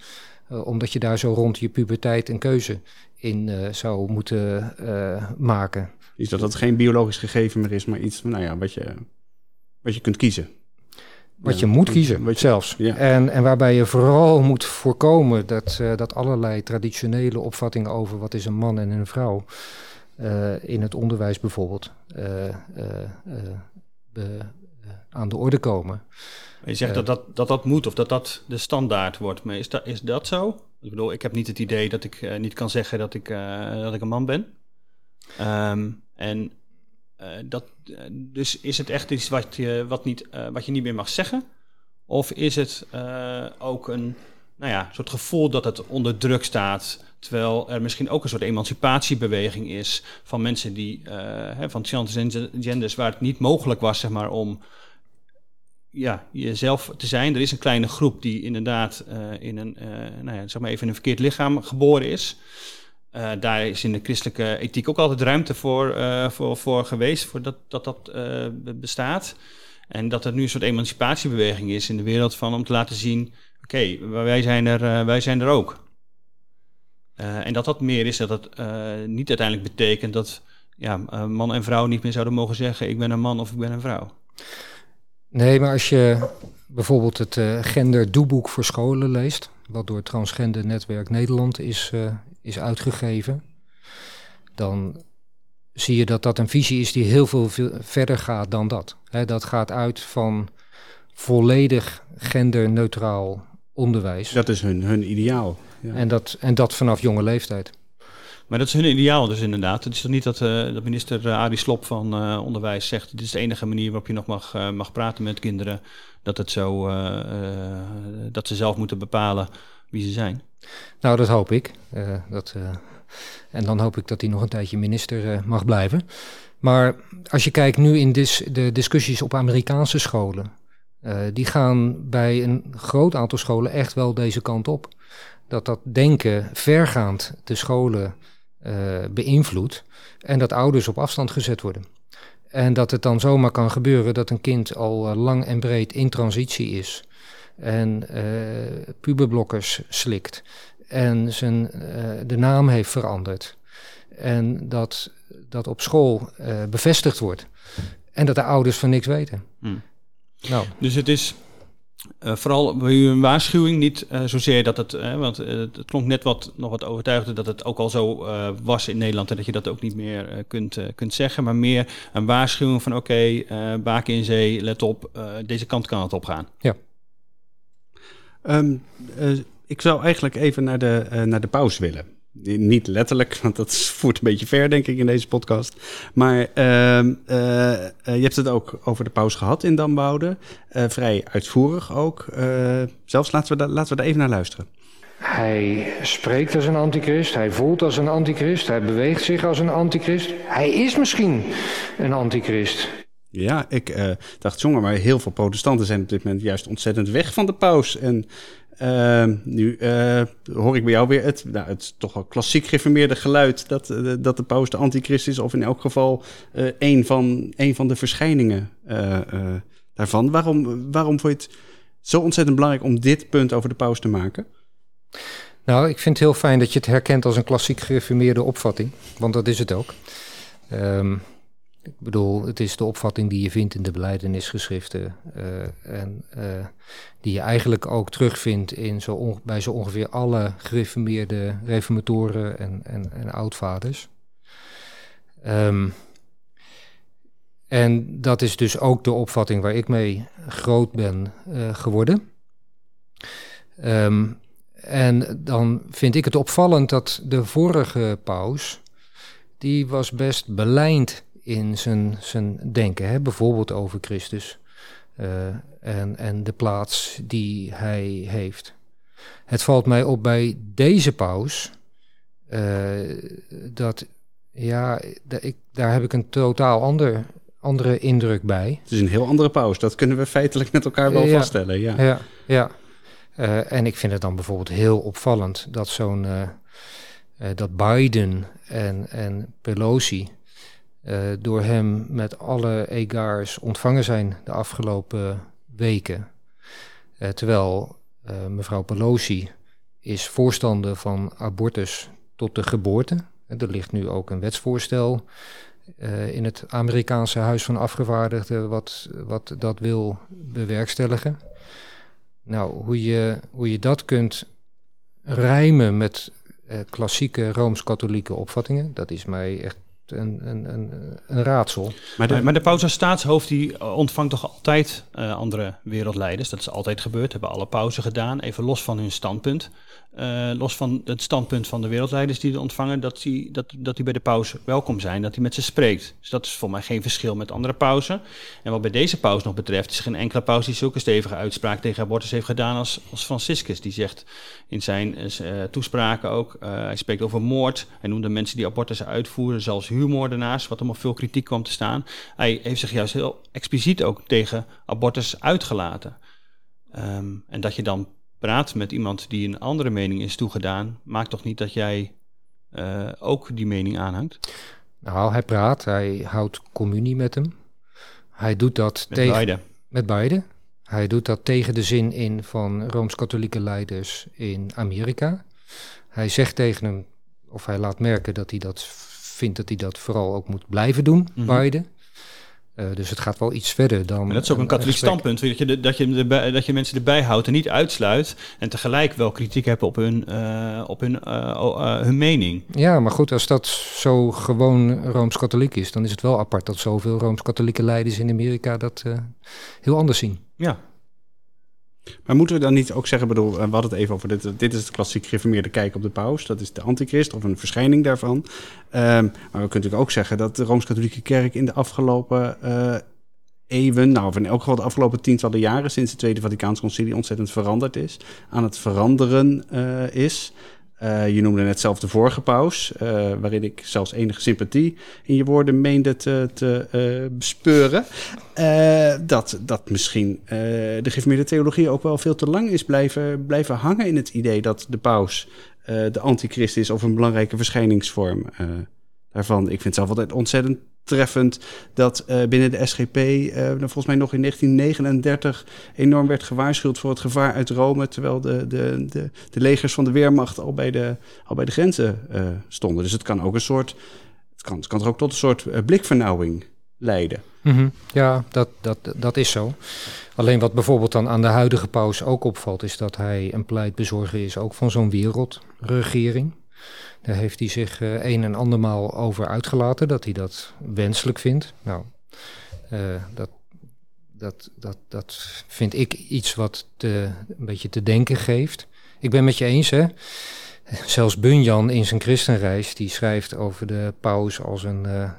omdat je daar zo rond je puberteit een keuze in zou moeten maken. Is dat dat geen biologisch gegeven meer is, maar iets nou ja, wat, je, wat je kunt kiezen? Wat je moet kiezen, je, zelfs. Ja. En, en waarbij je vooral moet voorkomen dat, uh, dat allerlei traditionele opvattingen over wat is een man en een vrouw, uh, in het onderwijs bijvoorbeeld, uh, aan de orde komen. Je zegt dat, dat, dat dat moet of dat dat de standaard wordt. Maar is dat, is dat zo? Ik bedoel, ik heb niet het idee dat ik niet kan zeggen dat ik, dat ik een man ben. Ehm, en dat, dus is het echt iets wat je, wat, niet, wat je niet meer mag zeggen? Of is het ook een nou ja, soort gevoel dat het onder druk staat. Terwijl er misschien ook een soort emancipatiebeweging is van mensen die, hè, van transgenders, waar het niet mogelijk was, zeg maar, om ja, jezelf te zijn. Er is een kleine groep die inderdaad uh, in een, uh, nou ja, zeg maar even een verkeerd lichaam geboren is. daar is in de christelijke ethiek ook altijd ruimte voor, voor, voor geweest, voor dat dat, dat bestaat. En dat er nu een soort emancipatiebeweging is in de wereld van om te laten zien oké, wij, zijn er, wij zijn er ook. En dat dat meer is, dat uh, niet uiteindelijk betekent dat ja, man en vrouw niet meer zouden mogen zeggen: ik ben een man of ik ben een vrouw. Nee, maar als je bijvoorbeeld het genderdoeboek voor scholen leest, wat door het Transgender Netwerk Nederland is, is uitgegeven, dan zie je dat dat een visie is die heel veel, veel verder gaat dan dat. He, dat gaat uit van volledig genderneutraal onderwijs. Dat is hun, hun ideaal. Ja. En, dat, en dat vanaf jonge leeftijd. Maar dat is hun ideaal dus inderdaad. Het is toch niet dat, uh, dat minister uh, Arie Slop van uh, Onderwijs zegt... dit is de enige manier waarop je nog mag, mag praten met kinderen... dat, het zo, dat ze zelf moeten bepalen wie ze zijn? Nou, dat hoop ik. dat, en dan hoop ik dat hij nog een tijdje minister mag blijven. Maar als je kijkt nu in de discussies op Amerikaanse scholen... Die gaan bij een groot aantal scholen echt wel deze kant op. Dat dat denken vergaand de scholen beïnvloedt en dat ouders op afstand gezet worden. En dat het dan zomaar kan gebeuren dat een kind al uh, lang en breed in transitie is en puberblokkers slikt en zijn, de naam heeft veranderd. En dat dat op school bevestigd wordt. En dat de ouders van niks weten. Hmm. Nou. Dus het is uh, vooral bij u een waarschuwing, niet uh, zozeer dat het, uh, want het klonk net wat, nog wat overtuigend dat het ook al zo was in Nederland en dat je dat ook niet meer kunt, kunt zeggen, maar meer een waarschuwing van oké, okay, baken in zee, let op, deze kant kan het opgaan. Ja. Um, ik zou eigenlijk even naar de, naar de pauze willen. Niet letterlijk, want dat voert een beetje ver, denk ik, in deze podcast. Maar uh, uh, je hebt het ook over de pauze gehad in Damboude. Uh, vrij uitvoerig ook. zelfs laten we, laten we daar even naar luisteren. Hij spreekt als een antichrist, hij voelt als een antichrist, hij beweegt zich als een antichrist. Hij is misschien een antichrist. Ja, ik dacht, jongen, maar heel veel protestanten zijn op dit moment juist ontzettend weg van de paus. En uh, nu uh, hoor ik bij jou weer het, nou, het toch wel klassiek gereformeerde geluid dat, uh, dat de paus de antichrist is, of in elk geval een, van, een van de verschijningen daarvan. Waarom, waarom vond je het zo ontzettend belangrijk om dit punt over de paus te maken? Nou, ik vind het heel fijn dat je het herkent als een klassiek gereformeerde opvatting, want dat is het ook. Um, ik bedoel, het is de opvatting die je vindt in de beleidenisgeschriften. Uh, en uh, die je eigenlijk ook terugvindt in zo bij zo ongeveer alle gereformeerde reformatoren en, en, en oudvaders. Um, en dat is dus ook de opvatting waar ik mee groot ben uh, geworden. Um, en dan vind ik het opvallend dat de vorige paus, die was best belijnd in zijn, zijn denken, hè? bijvoorbeeld over Christus uh, en, en de plaats die hij heeft. Het valt mij op bij deze paus uh, dat, ja, ik, daar heb ik een totaal ander, andere indruk bij. Het is een heel andere paus, dat kunnen we feitelijk met elkaar wel ja, vaststellen. Ja, ja. ja. Uh, en ik vind het dan bijvoorbeeld heel opvallend dat zo'n dat Biden en, en Pelosi door hem met alle egars ontvangen zijn de afgelopen weken. Uh, terwijl uh, mevrouw Pelosi is voorstander van abortus tot de geboorte. er ligt nu ook een wetsvoorstel in het Amerikaanse Huis van Afgevaardigden wat, wat dat wil bewerkstelligen. Nou, hoe je, hoe je dat kunt rijmen met klassieke rooms-katholieke opvattingen, dat is mij echt een, een, een, een raadsel. Maar de, Maar, maar de paus als staatshoofd die eh, ontvangt toch altijd eh, andere wereldleiders. Dat is altijd gebeurd. Hebben alle pauzen gedaan. Even los van hun standpunt. Eh, los van het standpunt van de wereldleiders die ze ontvangen. Dat die, dat, dat die bij de paus welkom zijn. Dat hij met ze spreekt. Dus dat is voor mij geen verschil met andere pauzen. En wat bij deze paus nog betreft. Is er geen enkele paus die zulke stevige uitspraak tegen abortus heeft gedaan als, als Franciscus. Die zegt in zijn eh, toespraken ook. hij spreekt over moord. Hij noemde mensen die abortussen uitvoeren. Zelfs huurmoordenaars. Wat hem op veel kritiek kwam te staan. Hij heeft zich juist heel expliciet ook tegen abortus uitgelaten. Ehm, en dat je dan praat met iemand die een andere mening is toegedaan, maakt toch niet dat jij eh, ook die mening aanhangt? Nou, hij praat, hij houdt communie met hem. Hij doet dat Met tegen, beide. met beide. Hij doet dat tegen de zin in van rooms-katholieke leiders in Amerika. Hij zegt tegen hem, of hij laat merken dat hij dat vindt dat hij dat vooral ook moet blijven doen. Biden. Eh, dus het gaat wel iets verder dan. Maar dat is ook een katholiek gesprek. standpunt, dat je, dat, je erbij- dat je mensen erbij houdt en niet uitsluit. En tegelijk wel kritiek hebt op hun, eh, op hun, eh, hun mening. Ja, maar goed, als dat zo gewoon rooms-katholiek is, dan is het wel apart dat zoveel rooms-katholieke leiders in Amerika dat heel anders zien. Ja, Maar moeten we dan niet ook zeggen, bedoel, eh, we hadden het even over dit, dit is het klassiek gereformeerde kijk op de paus, dat is de antichrist of een verschijning daarvan. Ehm, maar we kunnen natuurlijk ook zeggen dat de Rooms-Katholieke Kerk in de afgelopen eh, eeuwen, nou of in elk geval de afgelopen tientallen jaren sinds de Tweede Vaticaanse Concilie ontzettend veranderd is, aan het veranderen eh, is. Eh, je noemde net zelf de vorige paus, eh, waarin ik zelfs enige sympathie in je woorden meende te, te eh, bespeuren. Dat, dat misschien de gereformeerde theologie ook wel veel te lang is blijven, blijven hangen in het idee dat de paus de antichrist is of een belangrijke verschijningsvorm Ik vind het zelf altijd ontzettend treffend dat eh, binnen de SGP, eh, volgens mij nog in 1939, enorm werd gewaarschuwd voor het gevaar uit Rome, terwijl de, de, de, de legers van de Weermacht al bij de, al bij de grenzen eh, stonden. Dus het kan ook een soort, het kan, het kan er ook tot een soort blikvernauwing leiden. Mhm. Ja, dat, dat, dat is zo. Alleen wat bijvoorbeeld dan aan de huidige paus ook opvalt, is dat hij een pleitbezorger is ook van zo'n wereldregering. Heeft hij zich eh, een en andermaal over uitgelaten, dat hij dat wenselijk vindt. Nou, eh, dat, dat, dat, dat vind ik iets wat een beetje te denken geeft. Ik ben met je eens, hè. Zelfs Bunyan in zijn christenreis, die schrijft over de paus als een eh, eh,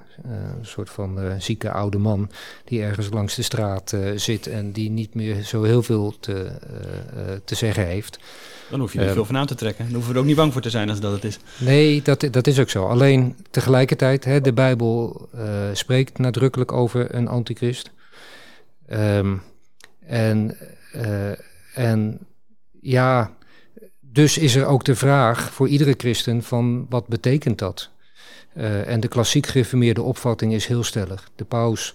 soort van eh, zieke oude man die ergens langs de straat zit en die niet meer zo heel veel te, te zeggen heeft. dan hoef je er niet veel van aan te trekken. Dan hoeven we er ook niet bang voor te zijn als dat het is. Nee, dat, dat is ook zo. Alleen tegelijkertijd, hè, de Bijbel spreekt nadrukkelijk over een antichrist. Ehm, en, en ja, dus is er ook de vraag voor iedere christen van wat betekent dat? Eh, en de klassiek gereformeerde opvatting is heel stellig. De paus,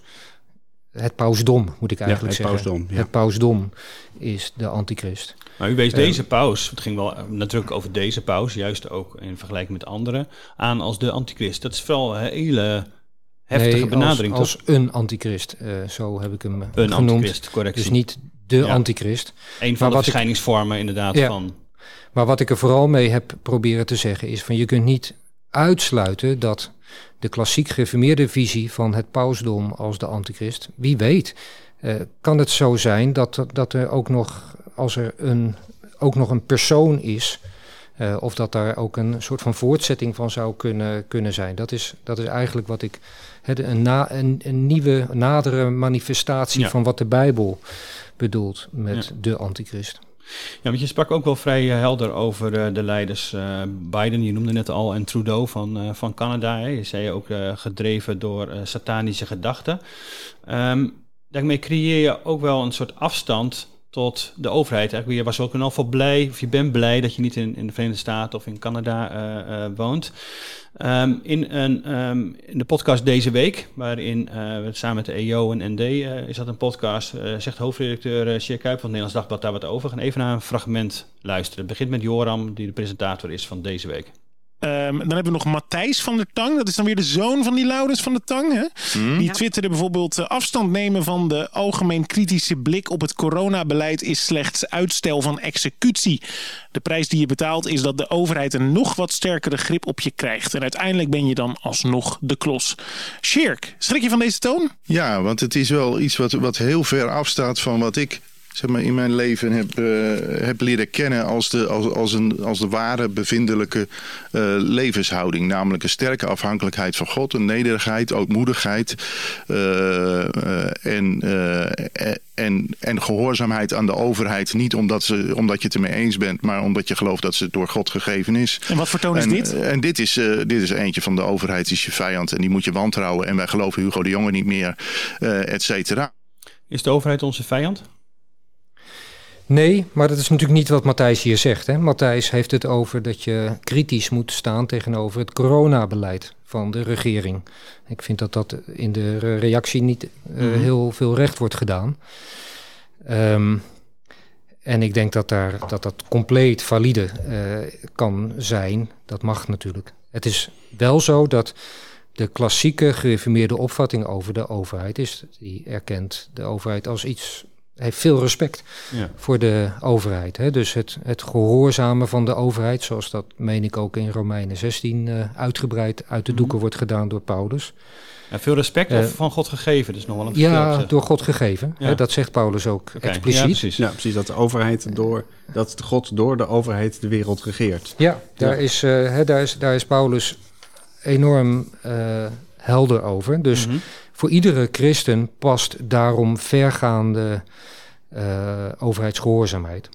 het pausdom moet ik eigenlijk ja, het zeggen. pausdom. Ja. Het pausdom is de antichrist. Maar u wees Eh, deze paus, het ging wel natuurlijk over deze paus, juist ook in vergelijking met anderen, aan als de antichrist. Dat is vooral een hele heftige Nee, benadering, als, toch? als een antichrist, eh, zo heb ik hem Een genoemd. antichrist, correctie. Dus niet de Ja. antichrist. Een van maar de ik- verschijningsvormen inderdaad Ja. van... Maar wat ik er vooral mee heb proberen te zeggen is van je kunt niet uitsluiten dat de klassiek gereformeerde visie van het pausdom als de antichrist, wie weet, eh, kan het zo zijn dat, dat er ook nog, als er een, ook nog een persoon is, eh, of dat daar ook een soort van voortzetting van zou kunnen, kunnen zijn. Dat is, dat is eigenlijk wat ik, een, na, een, een nieuwe, nadere manifestatie Ja. van wat de Bijbel bedoelt met Ja. de antichrist. Ja, want je sprak ook wel vrij eh, helder over eh, de leiders eh, Biden, je noemde net al, en Trudeau van, van Canada. Hè. Je zei ook gedreven door satanische gedachten. Ehm, daarmee creëer je ook wel een soort afstand tot de overheid. Eigenlijk, je was ook in ieder geval blij, of je bent blij dat je niet in, in de Verenigde Staten of in Canada eh, eh, woont. Ehm, in, een, ehm, in de podcast deze week, waarin eh, we samen met de EO en ND, is dat een podcast, zegt hoofdredacteur Sjeer Kuip van het Nederlands Dagblad daar wat over. Gaan even naar een fragment luisteren. Het begint met Joram, die de presentator is van deze week. Ehm, dan hebben we nog Matthijs van der Tang. Dat is dan weer de zoon van die Laurens van der Tang. Hè? Hmm. Die twitterde bijvoorbeeld... eh, afstand nemen van de algemeen kritische blik op het coronabeleid... is slechts uitstel van executie. De prijs die je betaalt is dat de overheid een nog wat sterkere grip op je krijgt. En uiteindelijk ben je dan alsnog de klos. Shirk, schrik je van deze toon? Ja, want het is wel iets wat, wat heel ver afstaat van wat ik zeg maar, in mijn leven heb, eh, heb leren kennen als de, als, als, een, als de ware bevindelijke eh, levenshouding. Namelijk een sterke afhankelijkheid van God, een nederigheid, ootmoedigheid eh, eh, en, eh, en, en gehoorzaamheid aan de overheid. Niet omdat, ze, omdat je het ermee eens bent, maar omdat je gelooft dat ze door God gegeven is. En wat voor toon is en, dit? En dit is, eh, dit is eentje van de overheid is je vijand en die moet je wantrouwen. En wij geloven Hugo de Jonge niet meer, eh et cetera. Is de overheid onze vijand? Nee, maar dat is natuurlijk niet wat Matthijs hier zegt. Hè. Matthijs heeft het over dat je kritisch moet staan tegenover het coronabeleid van de regering. Ik vind dat dat in de re- reactie niet eh, Mhm. heel veel recht wordt gedaan. Ehm, en ik denk dat daar, dat, dat compleet valide eh, kan zijn. Dat mag natuurlijk. Het is wel zo dat de klassieke gereformeerde opvatting over de overheid is. Die erkent de overheid als iets. Heeft veel respect Ja. voor de overheid. Hè? Dus het, het gehoorzamen van de overheid, zoals dat meen ik ook in Romeinen 16 eh, uitgebreid uit de Mhm. doeken wordt gedaan door Paulus. Ja, veel respect Eh, of van God gegeven? Is nog wel een Ja, door God gegeven. Ja. Hè? Dat zegt Paulus ook expliciet. Ja, precies. Ja, precies. Dat de overheid door, dat God door de overheid de wereld regeert. Ja, daar, Ja. Is, eh, hè, daar, is, daar is Paulus enorm eh, helder over. Dus Mhm. Voor iedere christen past daarom vergaande eh, overheidsgehoorzaamheid.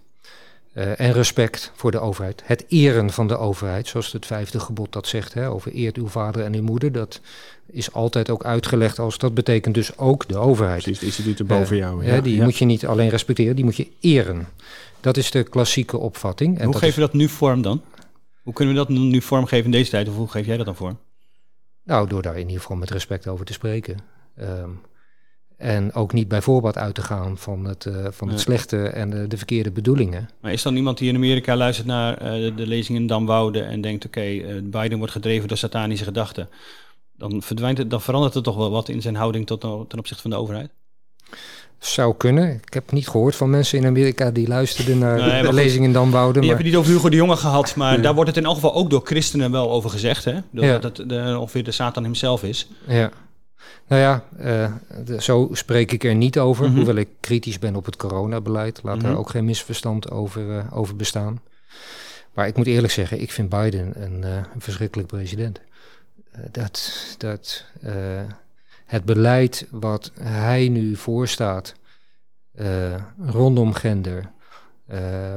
Eh, en respect voor de overheid. Het eren van de overheid, zoals het vijfde gebod dat zegt, hè, over eert uw vader en uw moeder. Dat is altijd ook uitgelegd als dat betekent dus ook de overheid. Precies, de instituten boven Eh, jou. hè, Ja, die ja. moet je niet alleen respecteren, die moet je eren. Dat is de klassieke opvatting. En Hoe is- we dat nu vorm dan? Hoe kunnen we dat nu- nu vormgeven in deze tijd? Of hoe geef jij dat dan vorm? Nou, door daar in ieder geval met respect over te spreken. Ehm, en ook niet bij voorbaat uit te gaan van het, eh, van het Ja. slechte en de, de verkeerde bedoelingen. Maar is dan iemand die in Amerika luistert naar eh, de, de lezing in Damwoude en denkt, oké, eh, Biden wordt gedreven door satanische gedachten. Dan, verdwijnt het, dan verandert er toch wel wat in zijn houding tot, ten opzichte van de overheid? Zou kunnen. Ik heb niet gehoord van mensen in Amerika die luisterden naar Nee, de goed. lezing in Damwoude. Je Maar, hebt het niet over Hugo de Jonge gehad, maar daar wordt het in elk geval ook door christenen wel over gezegd. Hè? Dat Ja. dat het eh, ongeveer de Satan hemzelf is. ja. Nou ja, eh, de- zo spreek ik er niet over. Mhm. Hoewel ik kritisch ben op het coronabeleid. Laat Mhm. daar ook geen misverstand over, eh, over bestaan. Maar ik moet eerlijk zeggen, ik vind Biden een, eh, een verschrikkelijk president. Dat dat het beleid wat hij nu voorstaat rondom gender,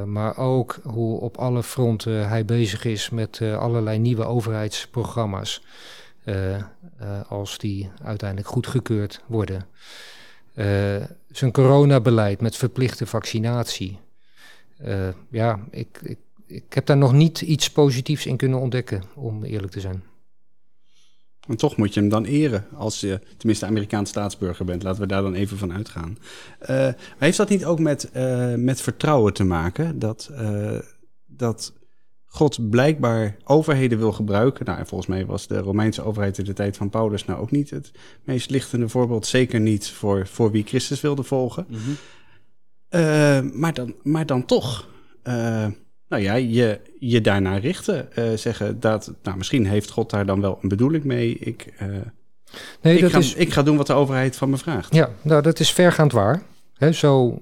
maar ook hoe op alle fronten hij bezig is met allerlei nieuwe overheidsprogramma's, als die uiteindelijk goedgekeurd worden. Eh, zijn coronabeleid met verplichte vaccinatie. Eh, ja, ik, ik, ik heb daar nog niet iets positiefs in kunnen ontdekken, om eerlijk te zijn. En toch moet je hem dan eren als je tenminste Amerikaans staatsburger bent. Laten we daar dan even van uitgaan. Eh, heeft dat niet ook met, eh, met vertrouwen te maken? Dat, eh, dat God blijkbaar overheden wil gebruiken. Nou, en volgens mij was de Romeinse overheid in de tijd van Paulus nou ook niet het meest lichtende voorbeeld. Zeker niet voor, voor wie Christus wilde volgen. Eh, maar, dan, maar dan toch. eh, nou ja, je, je daarnaar richten. eh, zeggen dat, nou misschien heeft God daar dan wel een bedoeling mee. Ik, Nee, ik, dat ga, is, ik ga doen wat de overheid van me vraagt. Ja, nou, dat is vergaand waar. Hè, zo,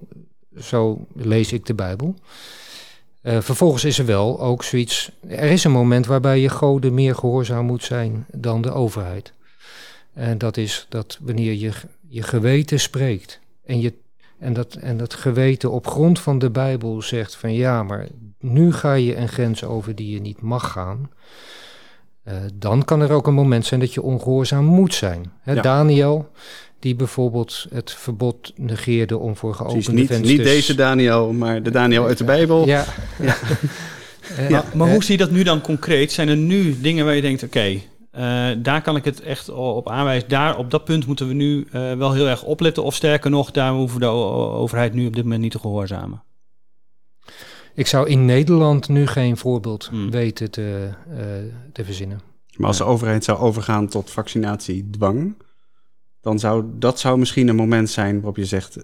zo lees ik de Bijbel. Eh, vervolgens is er wel ook zoiets. Er is een moment waarbij je goden meer gehoorzaam moet zijn dan de overheid. En dat is dat wanneer je je geweten spreekt. En, je, en, dat, en dat geweten op grond van de Bijbel zegt van ja, maar nu ga je een grens over die je niet mag gaan. Eh, dan kan er ook een moment zijn dat je ongehoorzaam moet zijn. Ja. Daniel, die bijvoorbeeld het verbod negeerde om voor Precies, geopende niet, vensters... niet deze Daniel, maar de Daniel uit de Bijbel. Ja. *laughs* Eh, Maar, maar eh, hoe zie je dat nu dan concreet? Zijn er nu dingen waar je denkt, oké, eh, daar kan ik het echt op aanwijzen. Daar, op dat punt moeten we nu eh, wel heel erg opletten. Of sterker nog, daar hoeven we de overheid nu op dit moment niet te gehoorzamen. Ik zou in Nederland nu geen voorbeeld Hmm. weten te, eh, te verzinnen. Maar als de overheid zou overgaan tot vaccinatiedwang, dan zou dat zou misschien een moment zijn waarop je zegt,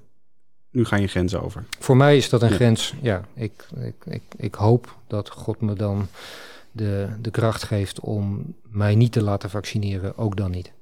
nu ga je grens over. Voor mij is dat een Ja. grens. Ja, ik, ik, ik, ik hoop dat God me dan de, de kracht geeft om mij niet te laten vaccineren, ook dan niet.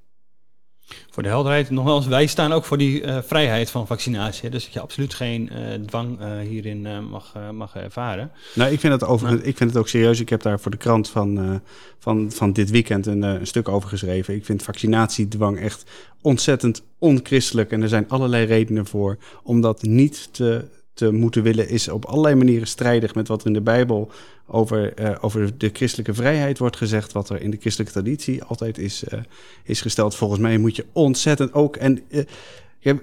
Voor de helderheid, nogmaals, wij staan ook voor die eh, vrijheid van vaccinatie. Dus dat je absoluut geen eh, dwang eh, hierin mag, mag ervaren. Nou, ik vind het overigens, ik vind het ook serieus. Ik heb daar voor de krant van, van, van dit weekend een, een stuk over geschreven. Ik vind vaccinatiedwang echt ontzettend onchristelijk. En er zijn allerlei redenen voor om dat niet te, te moeten willen. Is op allerlei manieren strijdig met wat er in de Bijbel over, eh, over de christelijke vrijheid wordt gezegd. Wat er in de christelijke traditie altijd is, eh, is gesteld. Volgens mij moet je ontzettend ook. En eh, ja,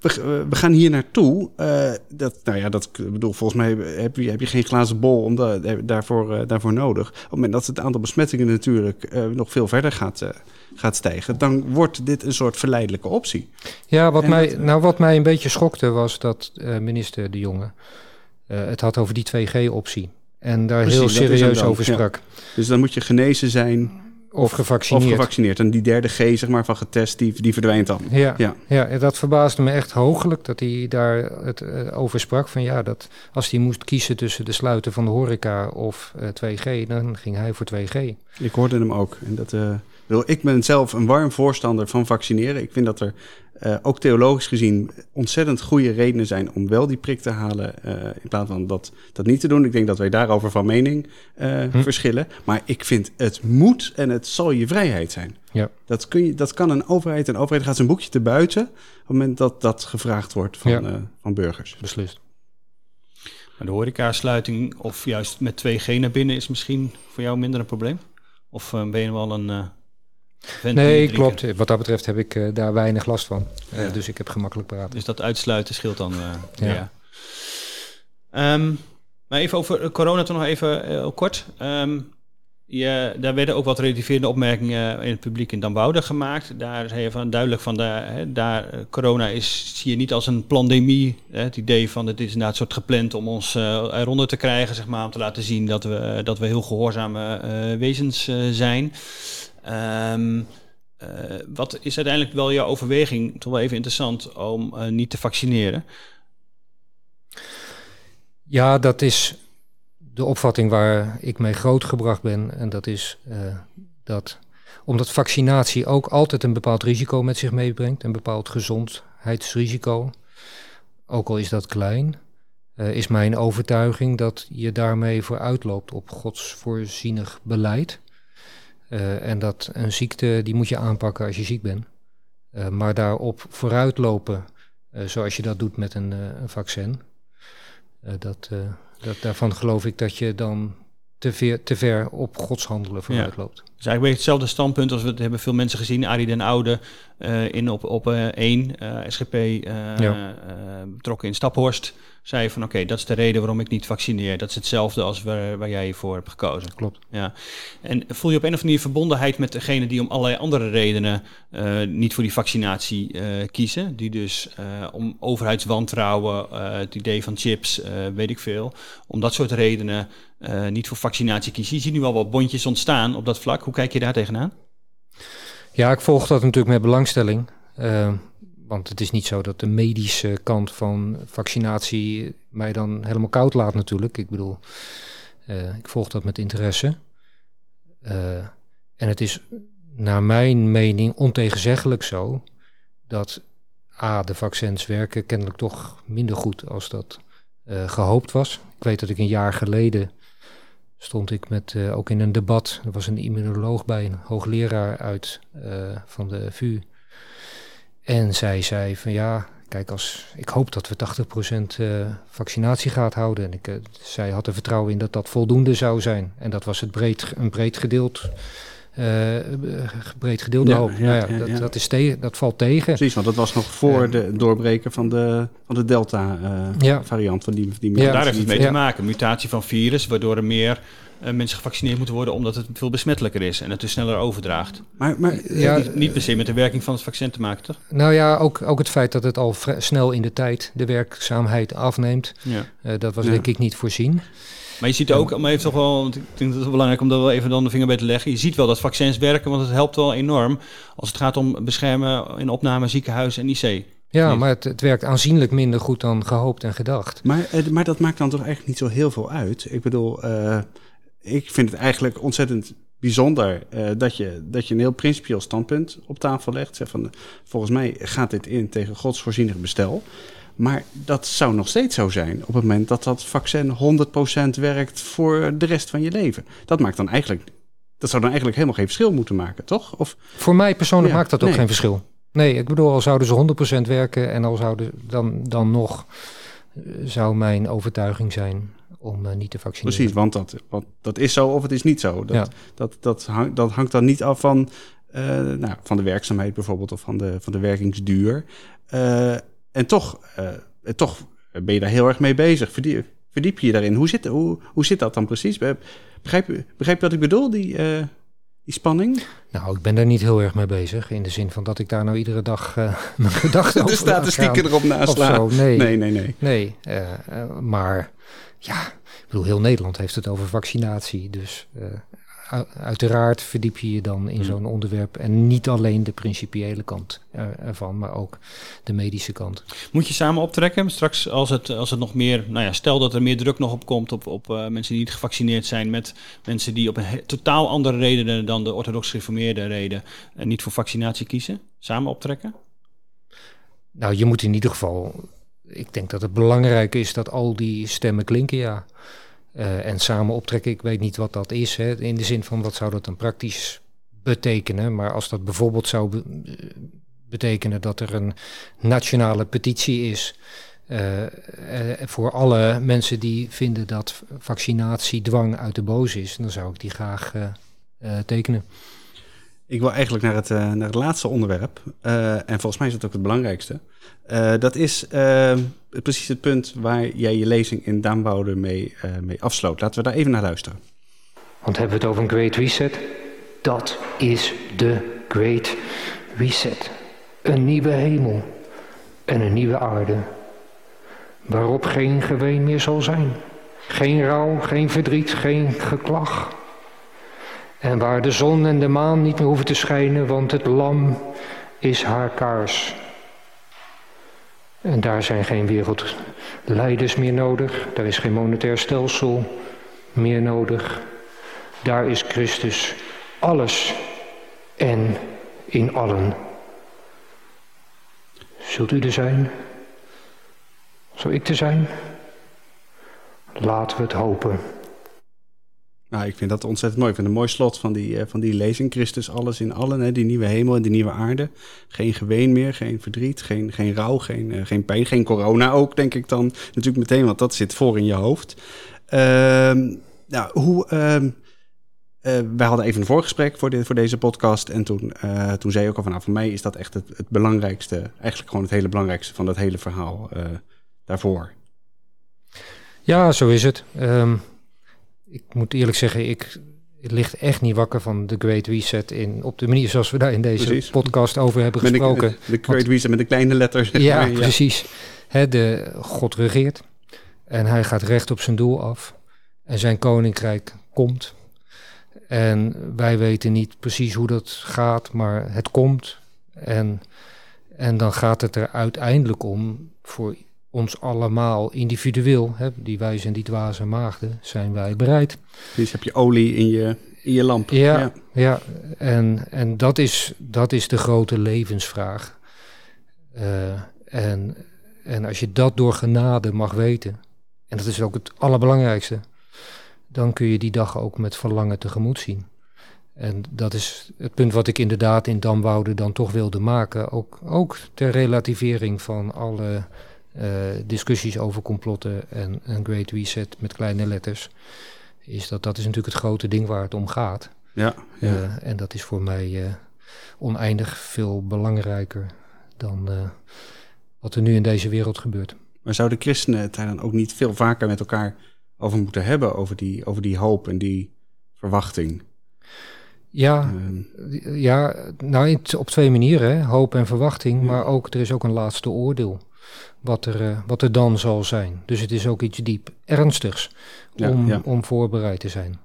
we, we gaan hier naartoe. eh, dat, nou ja, dat bedoel, volgens mij heb je, heb je geen glazen bol om da- daarvoor, eh, daarvoor nodig. Op het moment dat het aantal besmettingen natuurlijk eh, nog veel verder gaat, gaat stijgen, dan wordt dit een soort verleidelijke optie. Ja, wat, En mij, dat- nou, wat mij een beetje schokte was dat minister De Jonge het had over die 2G-optie. En daar Precies, heel serieus over ja. sprak. Dus dan moet je genezen zijn Of of gevaccineerd. gevaccineerd. En die derde G, zeg maar, van getest, die, die verdwijnt dan. Ja, Ja. ja. dat verbaasde me echt hooglijk dat hij daar het eh, over sprak. Van ja, dat als hij moest kiezen tussen de sluiten van de horeca of eh, 2G, dan ging hij voor 2G. Ik hoorde hem ook. En dat, eh, ik bedoel, ik ben zelf een warm voorstander van vaccineren. Ik vind dat er eh, ook theologisch gezien ontzettend goede redenen zijn om wel die prik te halen. eh, in plaats van dat, dat niet te doen. Ik denk dat wij daarover van mening eh, Hm. verschillen. Maar ik vind het moet en het zal je vrijheid zijn. Ja. Dat, kun je, dat kan een overheid. Een overheid gaat zijn boekje te buiten. op het moment dat dat gevraagd wordt van, Ja. eh, van burgers. Beslist. Maar de horecasluiting of juist met 2G naar binnen is misschien voor jou minder een probleem? Of ben je wel een eh Nee, klopt. Wat dat betreft heb ik eh, daar weinig last van. Eh, Ja. Dus ik heb gemakkelijk praten. Dus dat uitsluiten scheelt dan. eh, Ja. ja. Ehm, maar even over corona toch nog even kort. Ehm, je, daar werden ook wat relativerende opmerkingen in het publiek in Dambouwde gemaakt. Daar zei je van duidelijk van, de, hè, daar, corona is, zie je niet als een pandemie. Hè, het idee van het is inderdaad soort gepland om ons eh, eronder te krijgen, zeg maar, om te laten zien dat we, dat we heel gehoorzame eh, wezens eh, zijn. Ehm, eh, wat is uiteindelijk wel jouw overweging, toch wel even interessant, om eh, niet te vaccineren? Ja, dat is de opvatting waar ik mee grootgebracht ben. En dat is eh, dat omdat vaccinatie ook altijd een bepaald risico met zich meebrengt, een bepaald gezondheidsrisico, ook al is dat klein, is mijn overtuiging dat je daarmee vooruitloopt op Gods voorzienig beleid. Eh, en dat een ziekte, die moet je aanpakken als je ziek bent. Eh, maar daarop vooruitlopen, eh, zoals je dat doet met een, een vaccin, dat, dat, daarvan geloof ik dat je dan te ver, te ver op Gods handelen vooruit loopt. Het is eigenlijk weer hetzelfde standpunt als we het hebben veel mensen gezien. Arie den Oude in op, op eh, 1, eh, SGP Ja. betrokken in Staphorst. Zei van oké, dat is de reden waarom ik niet vaccineer. Dat is hetzelfde als waar, waar jij voor hebt gekozen. Klopt. Ja. En voel je op een of andere manier verbondenheid met degene die om allerlei andere redenen eh, niet voor die vaccinatie eh, kiezen? Die dus eh, om overheidswantrouwen, het idee van chips, weet ik veel. Om dat soort redenen niet voor vaccinatie kiezen. Je ziet nu al wat bondjes ontstaan op dat vlak. Hoe kijk je daar tegenaan? Ja, ik volg dat natuurlijk met belangstelling. eh, want het is niet zo dat de medische kant van vaccinatie mij dan helemaal koud laat natuurlijk. Ik bedoel, eh, ik volg dat met interesse. Eh, en het is naar mijn mening ontegenzeggelijk zo dat A, de vaccins werken kennelijk toch minder goed als dat eh, gehoopt was. Ik weet dat ik een jaar geleden stond ik met, ook in een debat, er was een immunoloog bij, een hoogleraar uit van de VU. En zij zei van ja, kijk, als, ik hoop dat we 80% eh vaccinatie gaat houden. En ik, eh, zij had er vertrouwen in dat dat voldoende zou zijn. En dat was het breed, een breed gedeeld, eh, breed gedeelde Ja, hoop. ja, nou ja, ja, dat, ja. Dat, is tegen, dat valt tegen. Precies, want dat was nog voor Eh, de het doorbreken van de, van de Ja. Delta-variant. van die, die Ja. Daar heeft het mee Ja. te maken. Mutatie van virus, waardoor er meer mensen gevaccineerd moeten worden omdat het veel besmettelijker is en het dus sneller overdraagt. Maar, maar Ja, niet, niet per se met de werking van het vaccin te maken, toch? Nou ja, ook, ook het feit dat het al vrij snel in de tijd de werkzaamheid afneemt. Ja. eh, dat was Ja. denk ik niet voorzien. Maar je ziet ook, maar heeft toch wel, ik denk dat het belangrijk om daar wel even dan de vinger bij te leggen. Je ziet wel dat vaccins werken, want het helpt wel enorm als het gaat om beschermen in opname, ziekenhuis en IC. Ja, Nee. maar het, het werkt aanzienlijk minder goed dan gehoopt en gedacht. Maar, eh, maar dat maakt dan toch eigenlijk niet zo heel veel uit. Ik bedoel, eh, ik vind het eigenlijk ontzettend bijzonder eh, dat, je, dat je een heel principieel standpunt op tafel legt. Zeg van, volgens mij gaat dit in tegen Gods voorzienig bestel. Maar dat zou nog steeds zo zijn op het moment dat dat vaccin 100% werkt voor de rest van je leven. Dat maakt dan eigenlijk, dat zou dan eigenlijk helemaal geen verschil moeten maken, toch? Of, Voor mij persoonlijk Ja, maakt dat ook nee. geen verschil. Nee, ik bedoel, al zouden ze 100% werken en al zouden dan, dan nog, eh, zou mijn overtuiging zijn om eh, niet te vaccineren. Precies, want dat, dat is zo of het is niet zo. Dat, Ja. dat, dat, hangt, dat hangt dan niet af van, eh, nou, van de werkzaamheid bijvoorbeeld of van de, van de werkingsduur. Eh, en toch, en toch ben je daar heel erg mee bezig. Verdiep, verdiep je je daarin. Hoe zit, hoe, hoe zit dat dan precies? Begrijp, je- begrijp je wat ik bedoel, die, die spanning? Nou, ik ben daar niet heel erg mee bezig. In de zin van dat ik daar nou iedere dag *laughs* mijn gedachten *laughs* De over laat statistieken erop of naslaan. zo. Nee, nee. Nee, nee, nee. maar ja, ik bedoel, heel Nederland heeft het over vaccinatie. Dus eh, uiteraard verdiep je je dan in Hmm. zo'n onderwerp. En niet alleen de principiële kant er- ervan, maar ook de medische kant. Moet je samen optrekken? Straks als het, als het nog meer, nou ja, stel dat er meer druk nog op komt op, op eh, mensen die niet gevaccineerd zijn, met mensen die op een he- totaal andere redenen dan de orthodox gereformeerde reden eh, niet voor vaccinatie kiezen. Samen optrekken? Nou, je moet in ieder geval. Ik denk dat het belangrijk is dat al die stemmen klinken, ja. Eh, en samen optrekken, ik weet niet wat dat is. Hè, in de zin van wat zou dat dan praktisch betekenen. Maar als dat bijvoorbeeld zou eh, betekenen dat er een nationale petitie is. eh, voor alle mensen die vinden dat vaccinatiedwang uit de boos is, dan zou ik die graag tekenen. Ik wil eigenlijk naar het, eh, naar het laatste onderwerp. Eh, en volgens mij is dat ook het belangrijkste. Eh, dat is precies het punt waar jij je lezing in Daamwoude mee, mee afsloot. Laten we daar even naar luisteren. Want hebben we het over een Great Reset? Dat is de Great Reset. Een nieuwe hemel en een nieuwe aarde. Waarop geen geween meer zal zijn. Geen rouw, geen verdriet, geen geklag. En waar de zon en de maan niet meer hoeven te schijnen, want het lam is haar kaars. En daar zijn geen wereldleiders meer nodig. Daar is geen monetair stelsel meer nodig. Daar is Christus alles en in allen. Zult u er zijn? Zal ik er zijn? Laten we het hopen. Nou, ik vind dat ontzettend mooi. Ik vind een mooi slot van die, eh, van die lezing. Christus, alles in allen. Hè? Die nieuwe hemel en die nieuwe aarde. Geen geween meer, geen verdriet, geen, geen rouw, geen, eh, geen pijn. Geen corona ook, denk ik dan natuurlijk meteen. Want dat zit voor in je hoofd. Ehm, nou, hoe... ehm, eh, wij hadden even een voorgesprek voor, dit, voor deze podcast. En toen, toen zei je ook al van... Nou, voor mij is dat echt het, het belangrijkste. Eigenlijk gewoon het hele belangrijkste van dat hele verhaal daarvoor. Ja, zo is het. Ehm, ik moet eerlijk zeggen, ik ligt echt niet wakker van de Great Reset in, op de manier zoals we daar in deze Precies. podcast over hebben Met gesproken. de, de Great Reset met de kleine letters. zeg ja, maar. precies. De, God regeert en hij gaat recht op zijn doel af en zijn koninkrijk komt. En wij weten niet precies hoe dat gaat, maar het komt. En, en dan gaat het er uiteindelijk om voor ons allemaal individueel, hè, die wijze en die dwaze maagden, zijn wij bereid. Dus heb je olie in je, in je lamp. Ja, ja. en, en dat, is, dat is de grote levensvraag. Eh, en, en als je dat door genade mag weten, en dat is ook het allerbelangrijkste, dan kun je die dag ook met verlangen tegemoet zien. En dat is het punt wat ik inderdaad in Damwoude dan toch wilde maken. Ook, ook ter relativering van alle discussies over complotten en een Great Reset met kleine letters. Is dat dat is natuurlijk het grote ding waar het om gaat. Ja, ja. Eh, en dat is voor mij eh, oneindig veel belangrijker dan eh, wat er nu in deze wereld gebeurt. Maar zouden christenen het daar dan ook niet veel vaker met elkaar over moeten hebben, over die, over die hoop en die verwachting. Ja, Ehm, ja nou op twee manieren, hoop en verwachting, maar ook er is ook een laatste oordeel. Wat er, eh, wat er dan zal zijn. Dus het is ook iets diep ernstigs om, ja. om voorbereid te zijn.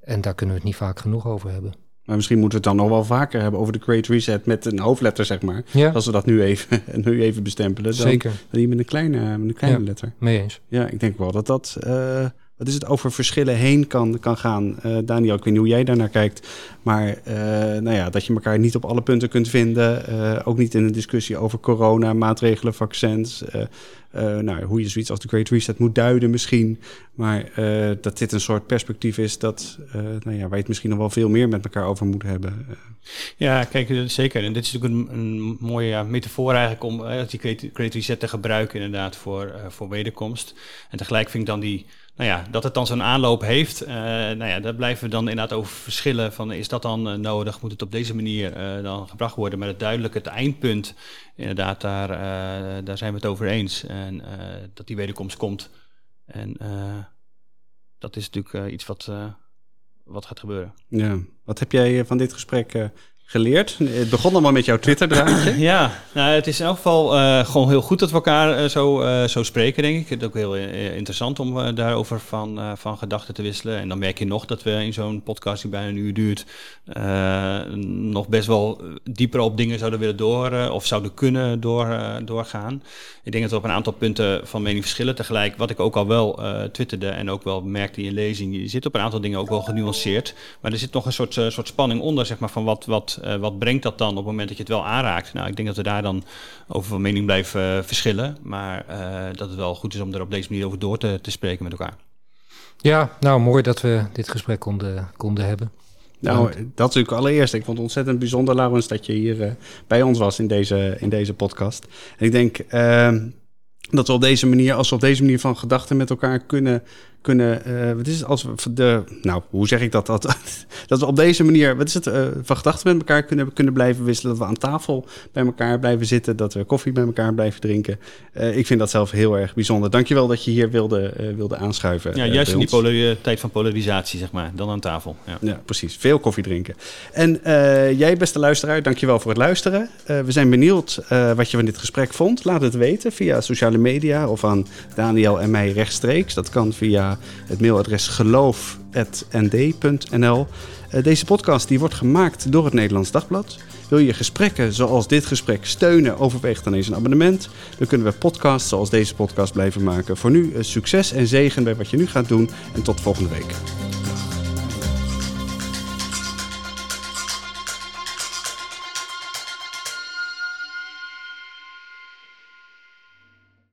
En daar kunnen we het niet vaak genoeg over hebben. maar misschien moeten we het dan nog wel vaker hebben over de Great Reset met een hoofdletter, zeg maar. Ja, Als we dat nu even, *laughs* nu even bestempelen, dan, zeker. dan die met een kleine, met een kleine Ja. letter. Mee eens. Ja, ik denk wel dat dat. eh, wat is het over verschillen heen kan, kan gaan. Eh, Daniel, ik weet niet hoe jij daarnaar kijkt. Maar eh, nou ja, dat je elkaar niet op alle punten kunt vinden. eh, ook niet in een discussie over corona, maatregelen, vaccins. nou, hoe je zoiets als de Great Reset moet duiden misschien. Maar dat dit een soort perspectief is dat, nou ja, waar je het misschien nog wel veel meer met elkaar over moet hebben. Ja, kijk, zeker. En dit is natuurlijk een, mooie metafoor eigenlijk om die Great Reset te gebruiken inderdaad voor, voor wederkomst. En tegelijk vind ik dan die, nou ja, dat het dan zo'n aanloop heeft. eh, nou ja, daar blijven we dan inderdaad over verschillen van is dat dan eh, nodig? Moet het op deze manier eh, dan gebracht worden? Maar het duidelijk het eindpunt, inderdaad, daar, daar zijn we het over eens. En dat die wederkomst komt. En dat is natuurlijk iets wat, wat gaat gebeuren. ja. Wat heb jij van dit gesprek geleerd? Het begon allemaal met jouw Twitter-draadje. Ja, nou, het is in elk geval eh, gewoon heel goed dat we elkaar eh, zo, eh, zo spreken, denk ik. Het is ook heel interessant om daarover van, van gedachten te wisselen. En dan merk je nog dat we in zo'n podcast die bijna een uur duurt, nog best wel dieper op dingen zouden willen door, of zouden kunnen door, doorgaan. Ik denk dat we op een aantal punten van mening verschillen. Tegelijk, wat ik ook al wel twitterde en ook wel merkte in lezing, je zit op een aantal dingen ook wel genuanceerd. Maar er zit nog een soort, soort spanning onder, zeg maar, van wat, wat, eh, wat brengt dat dan op het moment dat je het wel aanraakt. Nou, ik denk dat we daar dan over van mening blijven eh, verschillen. Maar eh, dat het wel goed is om er op deze manier over door te, te spreken met elkaar. Ja, nou mooi dat we dit gesprek konden, konden hebben. Nou, dat is natuurlijk allereerst. Ik vond het ontzettend bijzonder, Laurens, dat je hier eh, bij ons was in deze, in deze podcast. En ik denk ehm, dat we op deze manier, als we op deze manier van gedachten met elkaar kunnen, kunnen eh, wat is het, als we de, nou, hoe zeg ik dat? Dat, *laughs* dat we op deze manier, wat is het, eh, van gedachten met elkaar kunnen, kunnen blijven wisselen, dat we aan tafel bij elkaar blijven zitten, dat we koffie met elkaar blijven drinken. Eh, ik vind dat zelf heel erg bijzonder. Dankjewel dat je hier wilde, wilde aanschuiven. Ja, juist bij in die tijd van polarisatie, zeg maar, dan aan tafel. Ja. Ja, precies. Veel koffie drinken. En jij, beste luisteraar, dankjewel voor het luisteren. We zijn benieuwd wat je van dit gesprek vond. Laat het weten via sociale media of aan Daniel en mij rechtstreeks. Dat kan via het mailadres geloof.nd.nl. Eh, deze podcast die wordt gemaakt door het Nederlands Dagblad. Wil je gesprekken zoals dit gesprek steunen, overweeg dan eens een abonnement. Dan kunnen we podcasts zoals deze podcast blijven maken. Voor nu eh, succes en zegen bij wat je nu gaat doen en tot volgende week.